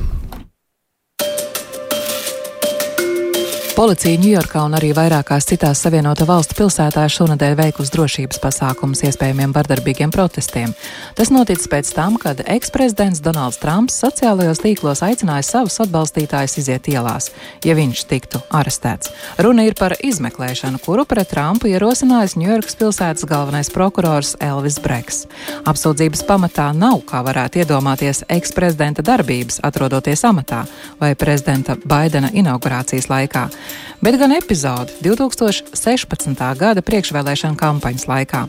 Policija Ņujorkā un arī vairākās citās Savienoto Valstu pilsētās šonadēļ veikusi drošības pasākumus iespējamiem vardarbīgiem protestiem. Tas noticis pēc tam, kad eksprezidents Donalds Trumps sociālajos tīklos aicināja savus atbalstītājus iziet ielās, ja viņš tiktu arestēts. Runa ir par izmeklēšanu, kuru pret Trumpu ierosinājis Ņujorkas pilsētas galvenais prokurors Elvis Breks. Apsūdzības pamatā nav, kā varētu iedomāties, eksprezidenta darbības, atrodoties amatā vai prezidenta Baidena inaugurācijas laikā bet gan epizodi 2016. gada priekšvēlēšana kampaņas laikā.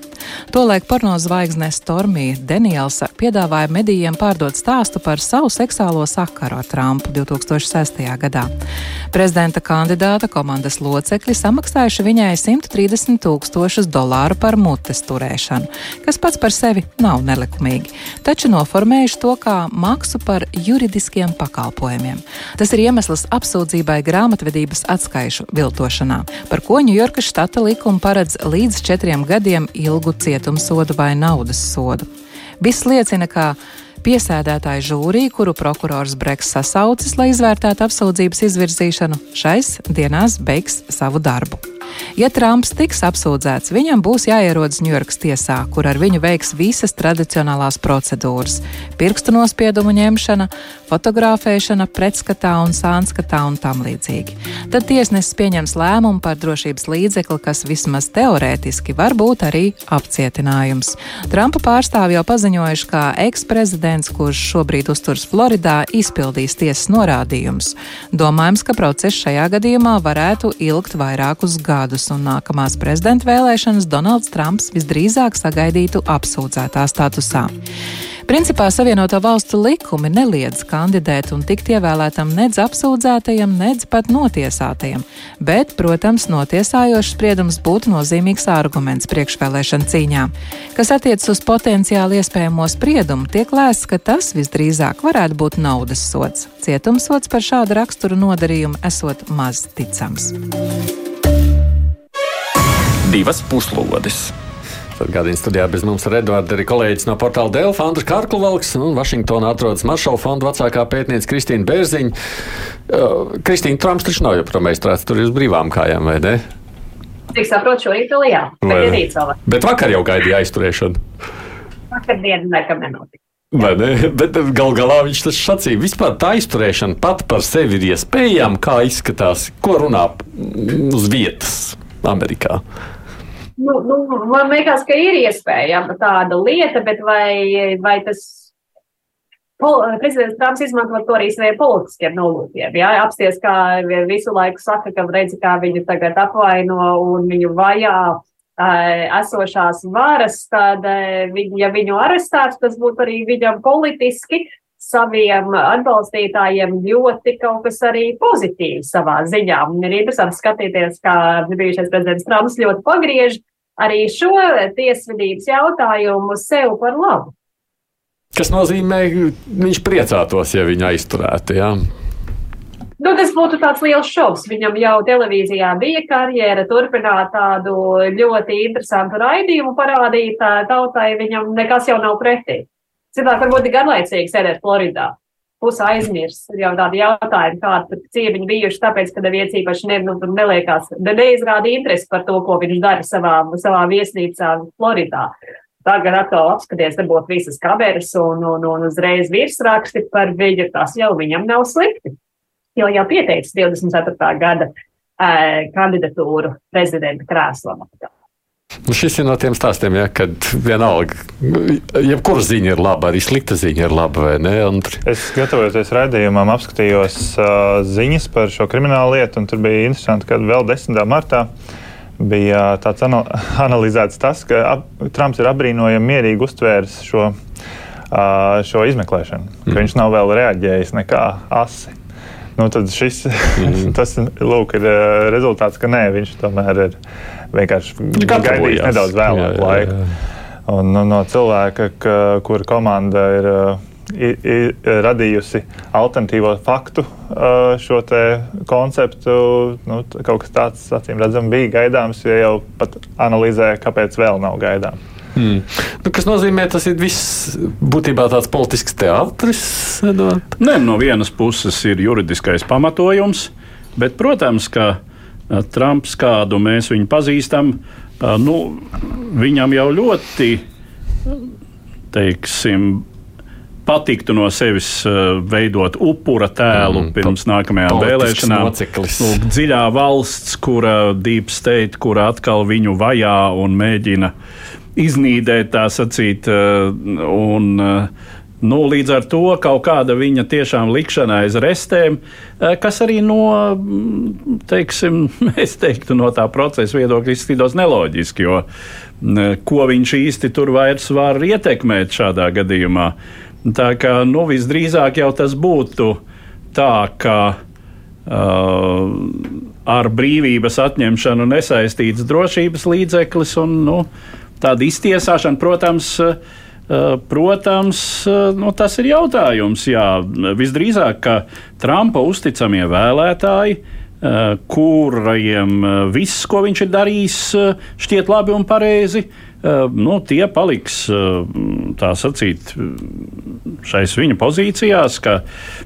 Tolaik porno zvaigzne Stormija Danielsa piedāvāja medijiem pārdot stāstu par savu seksuālo sakaru ar Trumpu 2006. gadā. Prezidenta kandidāta komandas locekļi samaksājuši viņai 130 tūkstošus dolāru par mutes turēšanu, kas pats par sevi nav nelikumīgi, taču noformējuši to kā maksu par juridiskiem pakalpojumiem. Tas ir iemesls apsūdzībai grāmatvedības atskaišu viltošanā, par ko Ņujorkas štata likuma paredz līdz četriem gadiem ilgu cietumsodu vai naudas sodu. Viss liecina, ka piesēdētāja žūrija, kuru prokurors Breks sasaucis, lai izvērtētu apsūdzības izvirzīšanu, šais dienās beigs savu darbu. Ja Trumps tiks apsūdzēts, viņam būs jāierodas Ņujorkas tiesā, kur ar viņu veiks visas tradicionālās procedūras - pirkstu nospiedumu ņemšana, fotografēšana, pretskatā un sānskatā un tam līdzīgi. Tad tiesnesis pieņems lēmumu par drošības līdzekli, kas vismaz teorētiski var būt arī apcietinājums. Trumpa pārstāvji jau paziņojuši, ka eksprezidents, kurš šobrīd uzturas Floridā, izpildīs tiesas norādījumus. Domājams, ka process šajā gadījumā varētu ilgt vairākus gadus, un nākamās prezidenta vēlēšanas Donalds Trumps visdrīzāk sagaidītu apsūdzētā statusā. Principā Savienoto valstu likumi neliedz kandidēt un tikt ievēlētam nedz apsūdzētajam, nedz pat notiesātajam, bet, protams, notiesājošs spriedums būtu nozīmīgs arguments priekšvēlēšana cīņā. Kas attiecas uz potenciāli iespējamo spriedumu, tiek lēsts, ka tas visdrīzāk varētu būt naudas sots. Cietumsots par šādu raksturu nodarījumu esot maz ticams. Divas puslodes! Gādījuma studijā bez mums ir Edvards, arī kolēģis no portāla Delfa, Andris Kārkluvalks un Vašingtonā atrodas Maršala fonda vecākā pētniece Kristīna Bērziņa. Uh, Kristīna Trumps taču nav joprojām aizstrādāts, tur uz brīvām kājām, vai ne? Cik saprotu, šorīt vēl jā, ne? ir rīts vēl. Bet vakar jau gaidīja aizturēšanu. Vakar dienu nekam nenotika. Vai ne? [laughs] Bet gal galā viņš tas sacīja. Vispār tā izturēšana pat par sevi ir iespējama, kā izskatās, ko runā mm, uz vietas Amerikā. Nu, nu, man liekas, ka ir iespējama tāda lieta, bet vai, vai tas prezidents Trumps izmanto to arī saviem politiskiem nolūkiem? Jā, apsties, kā visu laiku saka, ka redzi, kā viņu tagad apvaino un viņu vajā esošās varas, tad, ja viņu arestētu, tas būtu arī viņam politiski saviem atbalstītājiem ļoti kaut kas arī pozitīvs savā ziņā. Un ir interesanti skatīties, kā bijušais prezidents Trumps ļoti pagriež arī šo tiesvedības jautājumu sev par labu. Kas nozīmē, viņš priecātos, ja viņu aizturētu. Jā. Nu, tas būtu tāds liels šovs. Viņam jau televīzijā bija karjera, turpināt tādu ļoti interesantu raidījumu, parādīt tautai, viņam nekas jau nav pretī. Cilvēki varbūt ir garlaicīgi sēdēt Floridā. Puse aizmirst. Ir jau tādi jautājumi, kādi cieņi bijuši, tāpēc, ka neviens īpaši ne, nu, neliekās, ne, neizrāda interesi par to, ko viņš dara savā, savā viesnīcā Floridā. Tagad atkal apskaties, dabūt visas kameras un, un, un uzreiz virsraksti par viņu. Tas jau viņam nav slikti. Jo jau pieteicis 24. gada eh, kandidatūru prezidenta krēslam. Nu, šis ir no tiem stāstiem, ja, kad vienalga, jebkura ziņa ir laba, arī slikta ziņa ir laba. Es gatavojoties raidījumam, apskatījos uh, ziņas par šo kriminālu lietu, un tur bija interesanti, ka vēl 10. martā bija tāds [laughs] analizēts tas, ka ap, Trumps ir apbrīnojami mierīgi uztvērs šo, uh, šo izmeklēšanu, ka mm. viņš nav vēl reaģējis nekā asi. Nu, tad šis [laughs] mm. tas, lūk, ir rezultāts, ka nē, viņš tomēr ir vienkārši gaidījis nedaudz vēlāku laiku. Un, nu, no cilvēka, ka, kura komanda ir, ir, ir radījusi alternatīvo faktu šo konceptu, nu, kaut kas tāds, acīm redzam, bija gaidāms, ja jau pat analizē, kāpēc vēl nav gaidāms. Hmm. Nu, kas nozīmē, tas ir viss būtībā tāds politisks teātris? Nē, no vienas puses ir juridiskais pamatojums, bet, protams, ka Trumps, kādu mēs viņu pazīstam, nu, viņam jau ļoti, teiksim, patiktu no sevis veidot upura tēlu mm, pirms nākamajām vēlēšanām. Lūk, dziļā valsts, kura deep state, kura atkal viņu vajā un mēģina iznīdēt, tā sacīt, un Nu, līdz ar to kaut kāda viņa tiešām likšana aiz restēm, eh, kas arī no, mm, teiksim, [laughs] es teiktu, no tā procesa viedokļa izskatītos neloģiski, jo mm, ko viņš īsti tur vairs var ietekmēt šādā gadījumā. Tā kā nu, visdrīzāk jau tas būtu tā, ka uh, ar brīvības atņemšanu nesaistīts drošības līdzeklis un nu, tāda iztiesāšana, protams, uh, Eh, protams, eh, nu, tas ir jautājums. Jā, visdrīzāk, ka Trumpa uzticamie vēlētāji, eh, kuriem viss, ko viņš ir darījis, šķiet labi un pareizi, nu, tie paliks sacīt šais viņa pozīcijās, ka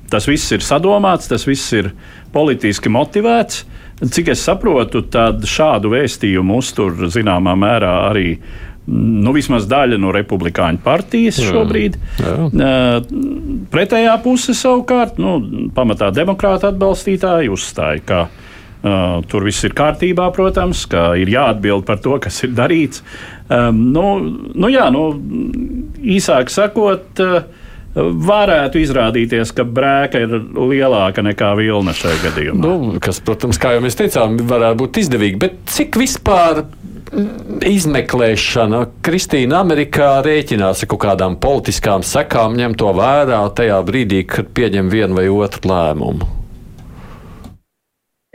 tas viss ir sadomāts, tas viss ir politiski motivēts. Cik es saprotu, tad šādu vēstījumu uztur zināmā mērā arī uh, nu, vismaz daļa no republikāņu partijas šobrīd. Jā, jā. Pretējā puse savukārt, nu, pamatā demokrāta atbalstītāji uzstāja, ka uh, tur viss ir kārtībā, protams, ka ir jāatbild par to, kas ir darīts. Um, nu, nu, jā, nu, īsāk sakot, uh, varētu izrādīties, ka brēka ir lielāka nekā vilna šajā gadījumā. Nu, kas, protams, kā jau mēs teicām, varētu būt izdevīgi. Bet cik vispār izmeklēšana Kristīna Amerikā rēķinās ar kaut kādām politiskām sekām, ņem to vērā tajā brīdī, kad pieņem vienu vai otru lēmumu?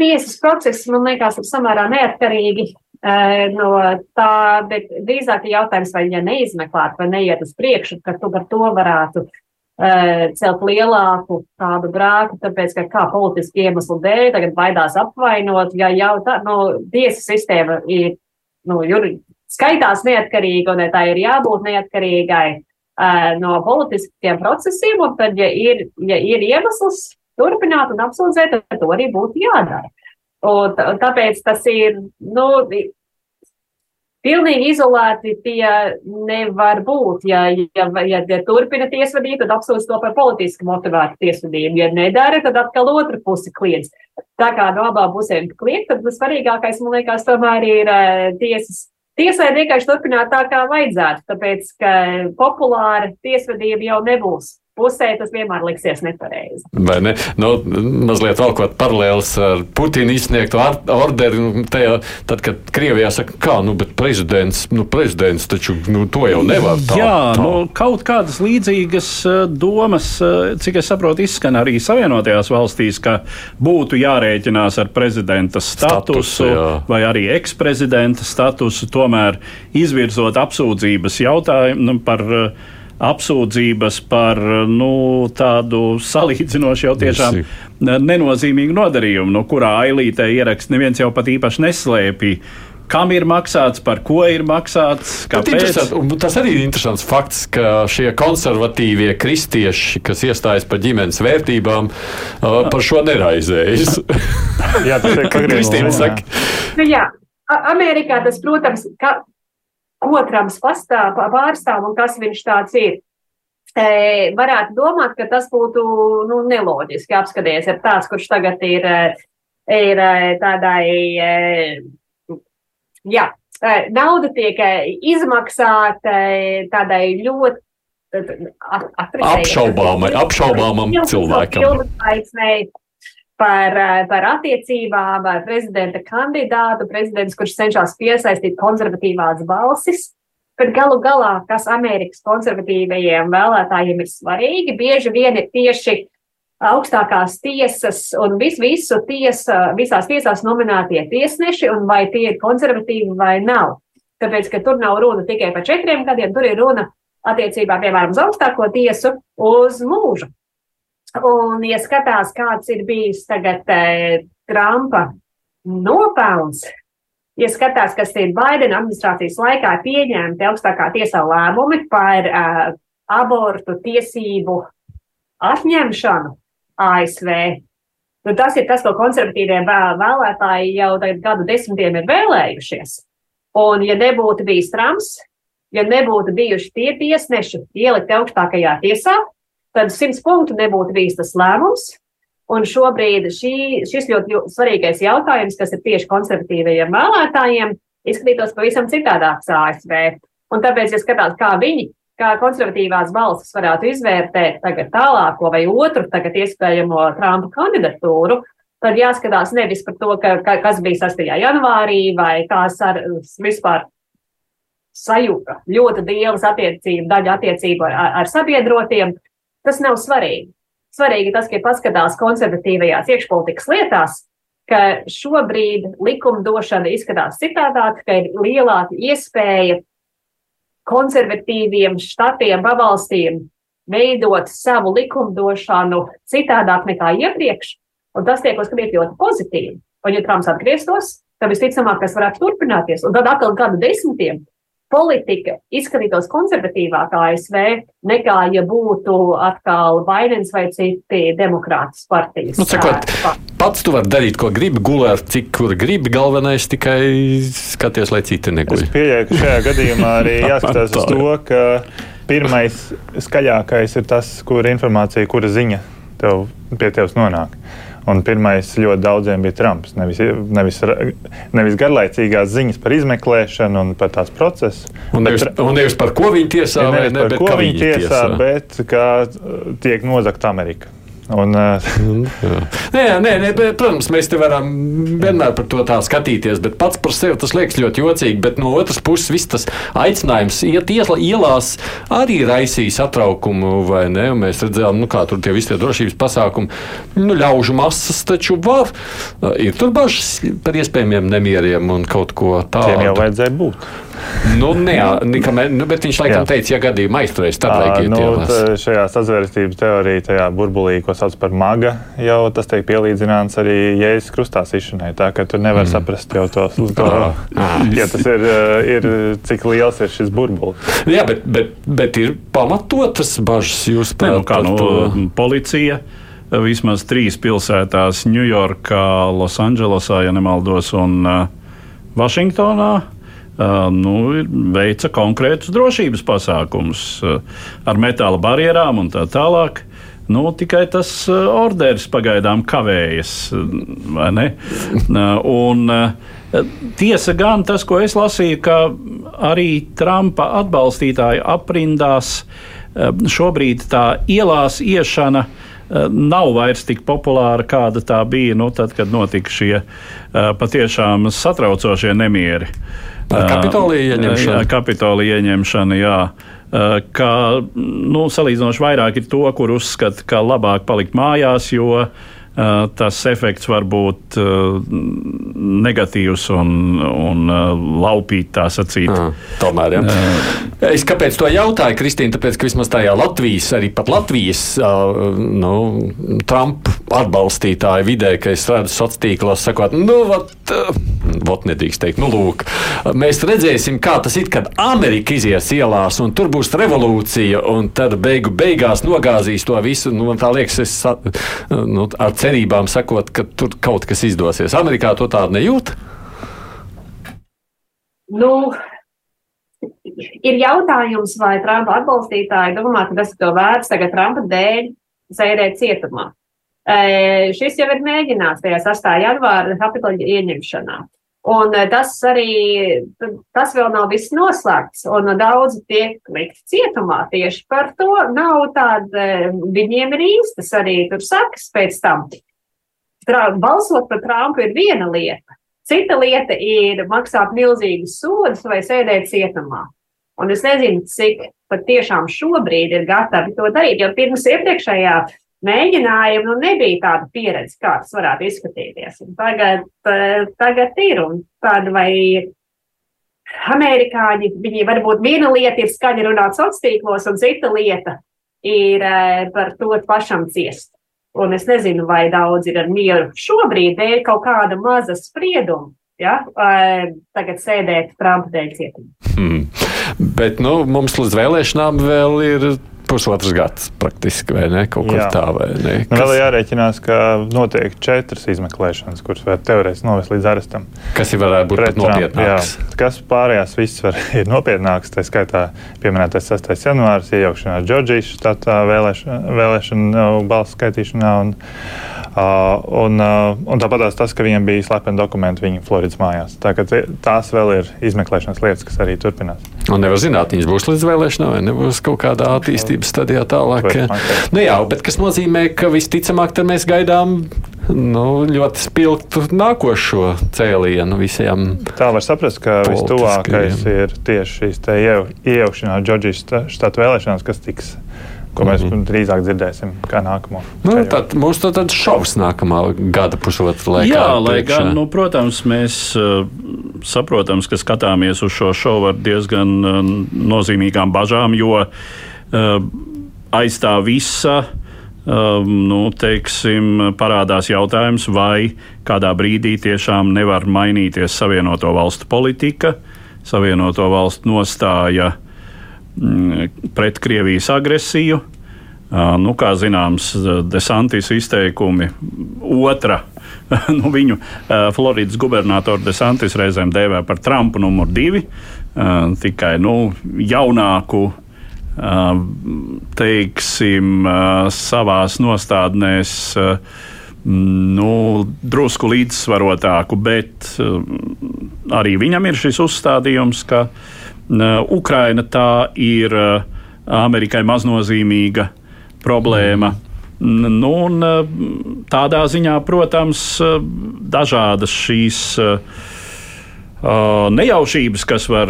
Tiesas process, man liekas, ir samērā neatkarīgi eh, no tā, bet drīzāk ir jautājums, vai ja neizmeklēt, vai neiet uz priekšu, ka tu par to varētu uh, celt lielāku tādu brāku, tāpēc, ka kā politiski iemeslu dēļ tagad baidās apvainot, ja jau tā, nu, tiesa sistēma ir nu, skaitās neatkarīga un tā ir jābūt neatkarīgai uh, no politiskiem procesiem. Un tad, ja ir, ja ir iemesls turpināt un apsūdzēt, tad to arī būtu jādara. Un, un tāpēc tas ir, nu, Pilnīgi izolēti tie nevar būt. Ja, ja, ja, turpina tiesvedību, tad apsūdz to par politiski motivētu tiesvedību. Ja nedara, tad atkal otra puse kliedz. Tā kā no abām pusēm kliedz, tad svarīgākais, man liekas, tomēr ir uh, tiesas. Tiesai vienkārši turpināt tā, kā vajadzētu, tāpēc, ka populāra tiesvedība jau nebūs pusē tas vienmēr liksies nepareizi. Vai ne? Nu, mazliet vēl kaut paralēls ar Putina izsniegto orderi. Nu, tajā, tad, kad Krievijā saka, kā, nu, bet prezidents, nu, prezidents taču nu, to jau nevar. Tā, Jā, tā. Nu, kaut kādas līdzīgas uh, domas, uh, cik es saprotu, izskan arī Savienotajās valstīs, ka būtu jārēķinās ar prezidenta statusu Status, vai arī eksprezidenta statusu, tomēr izvirzot apsūdzības jautājumu nu, par uh, apsūdzības par nu, tādu salīdzinoši jau tiešām nenozīmīgu nodarījumu, no kurā ailītē ieraksts neviens jau pat īpaši neslēpīja kam ir maksāts, par ko ir maksāts. Tas arī ir interesants fakts, ka šie konservatīvie kristieši, kas iestājas par ģimenes vērtībām, par šo neraizējas. jā, tas ir [laughs] Kristīna saka. Nu, jā, Amerikā tas, protams, ka, ko Trumps pastāv, pārstāv un kas viņš tāds ir. E, varētu domāt, ka tas būtu nu, neloģiski apskatīties, ja tāds, kurš tagad ir, ir tādai, jā, nauda tiek izmaksāta tādai ļoti apšaubāmai, apšaubāmam cilvēkam par, eh, par attiecībām ar prezidenta kandidātu, prezidents, kurš cenšas piesaistīt konservatīvās balsis. Bet galu galā, kas Amerikas konservatīvajiem vēlētājiem ir svarīgi, bieži vien ir tieši augstākās tiesas un vis, visu tiesa, visās tiesās nominētie tiesneši, un vai tie ir konservatīvi vai nav. Tāpēc, ka tur nav runa tikai par četriem gadiem, tur ir runa attiecībā, piemēram, uz augstāko tiesu uz mūžu. Un, ja skatās, kāds ir bijis tagad eh, Trumpa nopelns, ja skatās, kas ir Baidena administrācijas laikā pieņemti augstākā tiesā lēmumi par uh, abortu tiesību atņemšanu ASV, nu, tas ir tas, ko konservatīvie vēlētāji jau gadu desmitiem ir vēlējušies. Un, ja nebūtu bijis Trumps, ja nebūtu bijuši tie tiesneši ielikt augstākajā tiesā, tad simts punktu nebūtu bijis tas lēmums. Un šobrīd šī, šis ļoti svarīgais jautājums, kas ir tieši konservatīvajiem vēlētājiem, izskatītos pavisam citādāks ASV. Un tāpēc, ja skatās, kā viņi, kā konservatīvās balsis varētu izvērtēt tagad tālāko vai otru tagad iespējamo Trumpa kandidatūru, tad jāskatās nevis par to, ka, ka, kas bija 6. janvārī vai kas ar vispār sajūta ļoti lielas attiecību, daļa attiecību ar, ar sabiedrotiem, Tas nav svarīgi. Svarīgi tas, ka paskatās konservatīvajās iekšpolitikas lietās, ka šobrīd likumdošana izskatās citādāk, ka ir lielāka iespēja konservatīviem štatiem, pavalstīm veidot savu likumdošanu citādāk nekā iepriekš, un tas tiek uzskatīts ļoti pozitīvi. Un, ja Trumps atgrieztos, tad visticamāk, tas varētu turpināties. Un tad atkal gadu desmitiem politika izskatītos konservatīvāk ASV nekā, ja būtu atkal Baidens vai citi demokrātas partijas. Nu, sakot, pats tu vari darīt, ko gribi, gulēt, cik kur gribi, galvenais tikai skaties, lai citi neguļ. Es pieļauju, ka šajā gadījumā arī [laughs] jāskatās uz to, ka pirmais skaļākais ir tas, kur informācija, kura ziņa tev, pie tevis nonāk. Un pirmais ļoti daudziem bija Trumps. Nevis, nevis, nevis garlaicīgās ziņas par izmeklēšanu un par tās procesu. Un nevis, bet, un nevis par ko viņi tiesā, ne, ne, par ko viņi tiesā, tiesā, bet kā tiek nozagta Amerika. Un, uh, nē, nē, nē, bet, protams, mēs te varam vienmēr par to tā skatīties, bet pats par sevi tas liekas ļoti jocīgi. Bet no otras puses, viss tas aicinājums iet ielās arī raisīs satraukumu, vai ne? Un mēs redzējām, nu, kā tur tie visi tie drošības pasākumi. Nu, ļaužu masas taču var. Ir tur bažas par iespējamiem nemieriem un kaut ko tādu. Tiem jau vajadzēja būt. Nu, ne, nikamē, nu, bet viņš laikam jā. teica, ja gadījumā aizturēs, tad vajag iet nu, šajā sazvērstības teorijā, tajā burbulī, ko sauc par maga, jau tas tiek pielīdzināts arī jēzus krustā sišanai. Tā ka tur nevar mm. saprast jau to, [laughs] to ja tas ir, ir, cik liels ir šis burbulis. Jā, bet, bet, bet ir pamatotas bažas jūs par nu, kā, nu, policija vismaz trīs pilsētās, Ņujorkā, Losandželosā, ja nemaldos, un uh, Vašingtonā nu, veica konkrētus drošības pasākumus ar metāla barjerām un tā tālāk. Nu, tikai tas orders pagaidām kavējas. [laughs] Un, tiesa gan tas, ko es lasīju, ka arī Trumpa atbalstītāju aprindās šobrīd tā ielās iešana nav vairs tik populāra, kāda tā bija nu, tad, kad notika šie patiešām satraucošie nemieri. Kapitolija ieņemšana. Jā, kapitolija ieņemšana, jā. Ka nu, salīdzinoši vairāk ir to, kur uzskata, ka labāk palikt mājās, jo tas efekts var būt negatīvs un, un laupīt tā sacīt. À, tomēr, jā. Es kāpēc to jautāju, Kristīna? Tāpēc, ka vismaz tajā Latvijas, arī pat Latvijas nu, Trumpa atbalstītāju vidē, ka es redzu sociālos tīklos, sakot, nu, vat, vot nedrīkst teikt. Nu, lūk, mēs redzēsim, kā tas ir, kad Amerika izies ielās un tur būs revolūcija, un tad beigu beigās nogāzīs to visu. Nu, man tā liekas, es nu, ar cerībām sakot, ka tur kaut kas izdosies. Amerikā to tādu nejūt. Nu, ir jautājums, vai Trumpa atbalstītāji domā, ka tas ir to vērts tagad Trumpa dēļ sēdēt cietumā. E, šis jau ir mēģināts tajā 6. janvāra kapitoļa ieņemšanā. Un tas arī, tas vēl nav viss noslēgts, un daudzi tiek likt cietumā tieši par to. Nav tāda, viņiem ir īstas arī tur sakas pēc tam. Balsot par Trumpu ir viena lieta, cita lieta ir maksāt milzīgus sodus vai sēdēt cietumā. Un es nezinu, cik pat tiešām šobrīd ir gatavi to darīt, jo pirms iepriekšējā mēģinājuma nu, nebija tāda pieredze, kā tas varētu izskatīties. Un tagad, tagad ir, un tāda vai amerikāņi, viņi varbūt viena lieta ir skaļi runāt sociālos tīklos, un cita lieta ir eh, par to pašam ciest. Un es nezinu, vai daudz ir ar mieru šobrīd dēļ kaut kāda maza sprieduma ja, tagad sēdēt Trumpa dēļ cietumā. Hmm. Bet nu, mums līdz vēlēšanām vēl ir pusotrs gads praktiski, vai ne? Kaut kur tā, vai ne? Nu, Kas... Nu, vēl jārēķinās, ka notiek četras izmeklēšanas, kuras var teorētiski novest līdz arestam. Kas ir varētu būt nopietnāks? Jā, kas pārējās viss var [laughs] ir nopietnāks, tā skaitā pieminētais 6. janvārs, iejaukšanās Džordžijas štatā vēlēšana, vēlēšana balsu skaitīšanā. Un, Uh, un, uh, un tāpat tas, ka viņiem bija slepeni dokumenti viņa Floridas mājās. Tā, tās vēl ir izmeklēšanas lietas, kas arī turpinās. Un nevar zināt, viņas būs līdz vēlēšanām, vai nebūs kaut kādā attīstības stadijā tālāk. Nu jā, bet kas nozīmē, ka visticamāk mēs gaidām nu, ļoti spilgtu nākošo cēlienu visiem. Tā var saprast, ka vistuvākais ir tieši šīs iejaukšanās Džordžijas štatu vēlēšanās, kas tiks ko mēs mm -hmm. drīzāk dzirdēsim, kā nākamo. Nu, tad, mums tad, tad šaubas nākamā gada pusotra laikā. Jā, lai gan, nu, protams, mēs uh, saprotam, ka skatāmies uz šo šovu ar diezgan uh, nozīmīgām bažām, jo uh, aiz tā visa. Um, nu, teiksim, parādās jautājums, vai kādā brīdī tiešām nevar mainīties Savienoto valstu politika, Savienoto valstu nostāja uh, Mm, pret Krievijas agresiju. Nu, kā zināms, Desantis izteikumi otra, [laughs] nu, viņu Floridas gubernatoru Desantis reizēm dēvē par Trumpu numur divi, tikai nu, jaunāku, teiksim, savās nostādnēs nu, drusku līdzsvarotāku, bet arī viņam ir šis uzstādījums, ka Ukraina tā ir Amerikai maznozīmīga problēma. Nu, un, tādā ziņā, protams, dažādas šīs nejaušības, kas var,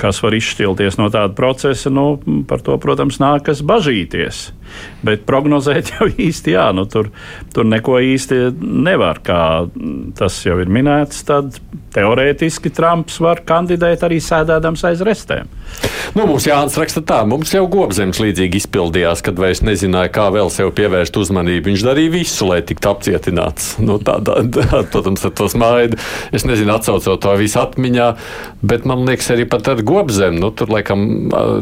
kas var izšķilties no tāda procesa, nu, par to, protams, nākas bažīties. Bet prognozēt [laughs] jau īsti, jā, nu, tur, tur neko īsti nevar. Kā tas jau ir minēts, tad teorētiski Trumps var kandidēt arī sēdēdams aiz restēm. Nu, mums Jānis raksta tā, mums jau gobzems līdzīgi izpildījās, kad vairs nezināja, kā vēl sev pievērst uzmanību. Viņš darīja visu, lai tiktu apcietināts. Nu, tā, tā, tā, protams, ar to smaidu. Es nezinu, atcaucot to visu atmiņā, bet man liekas, arī pat ar gobzemi, nu, tur laikam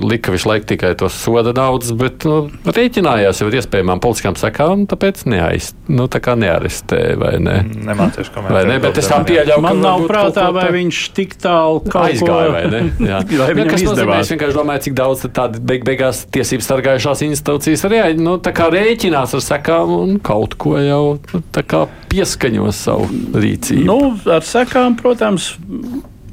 lika visu laiku tikai tos soda naudas, bet nu, rēķinājās jau ar iespējamām politiskām sekām, tāpēc neaiz, nu, tā kā nearestē vai ne. Nemācīšu komentēt. Vai ne, bet es tā pieļauju, ka man nav prātā, vai viņš tik tālu aizgāja vai ne. [laughs] Jā. vai nu, kas nozīmē, es vienkārši domāju, cik daudz tādu beig beigās tiesības sargājušās institūcijas arī nu, rēķinās ar sekām un kaut ko jau nu, pieskaņo savu rīcību. Nu, ar sekām, protams.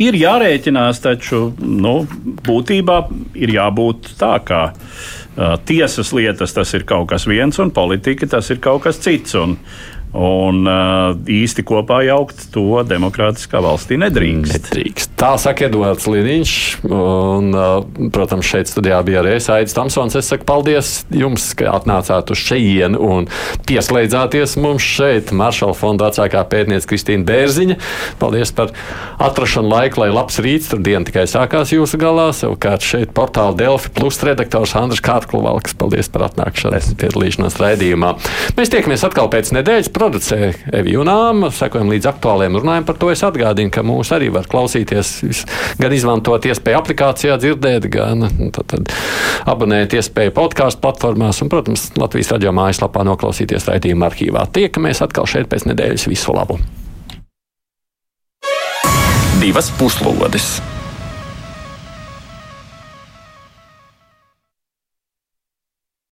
Ir jārēķinās, taču nu, būtībā ir jābūt tā, ka uh, tiesas lietas tas ir kaut kas viens, un politika tas ir kaut kas cits. Un, Un uh, īsti kopā jaukt to demokrātiskā valstī nedrīkst. nedrīkst. Tā saka Edvards Liniņš. Un, uh, protams, šeit studijā bija arī Aits Tamsons. Es saku paldies jums, ka atnācāt uz šejienu un pieslēdzāties mums šeit. Maršala fonda vecākā pētniece Kristīna Bērziņa. Paldies par atrašanu laiku, lai labs rīts tur diena tikai sākās jūsu galā. Savukārt šeit portāla Delfi plus redaktors Andris Kārkluvalks. Paldies par atnākšanu, piedalīšanos raidījumā. Mēs tiekamies atkal pēc nedēļas producē Evija Unāma. Sekojam līdz aktuāliem runājumiem par to. Es atgādinu, ka mūs arī var klausīties, gan izmantot iespēju aplikācijā dzirdēt, gan tad, tad, abonēt iespēju podkāstu platformās un, protams, Latvijas radio mājaslapā noklausīties raidījuma arhīvā. Tiekamies atkal šeit pēc nedēļas. Visu labu! Divas puslodes!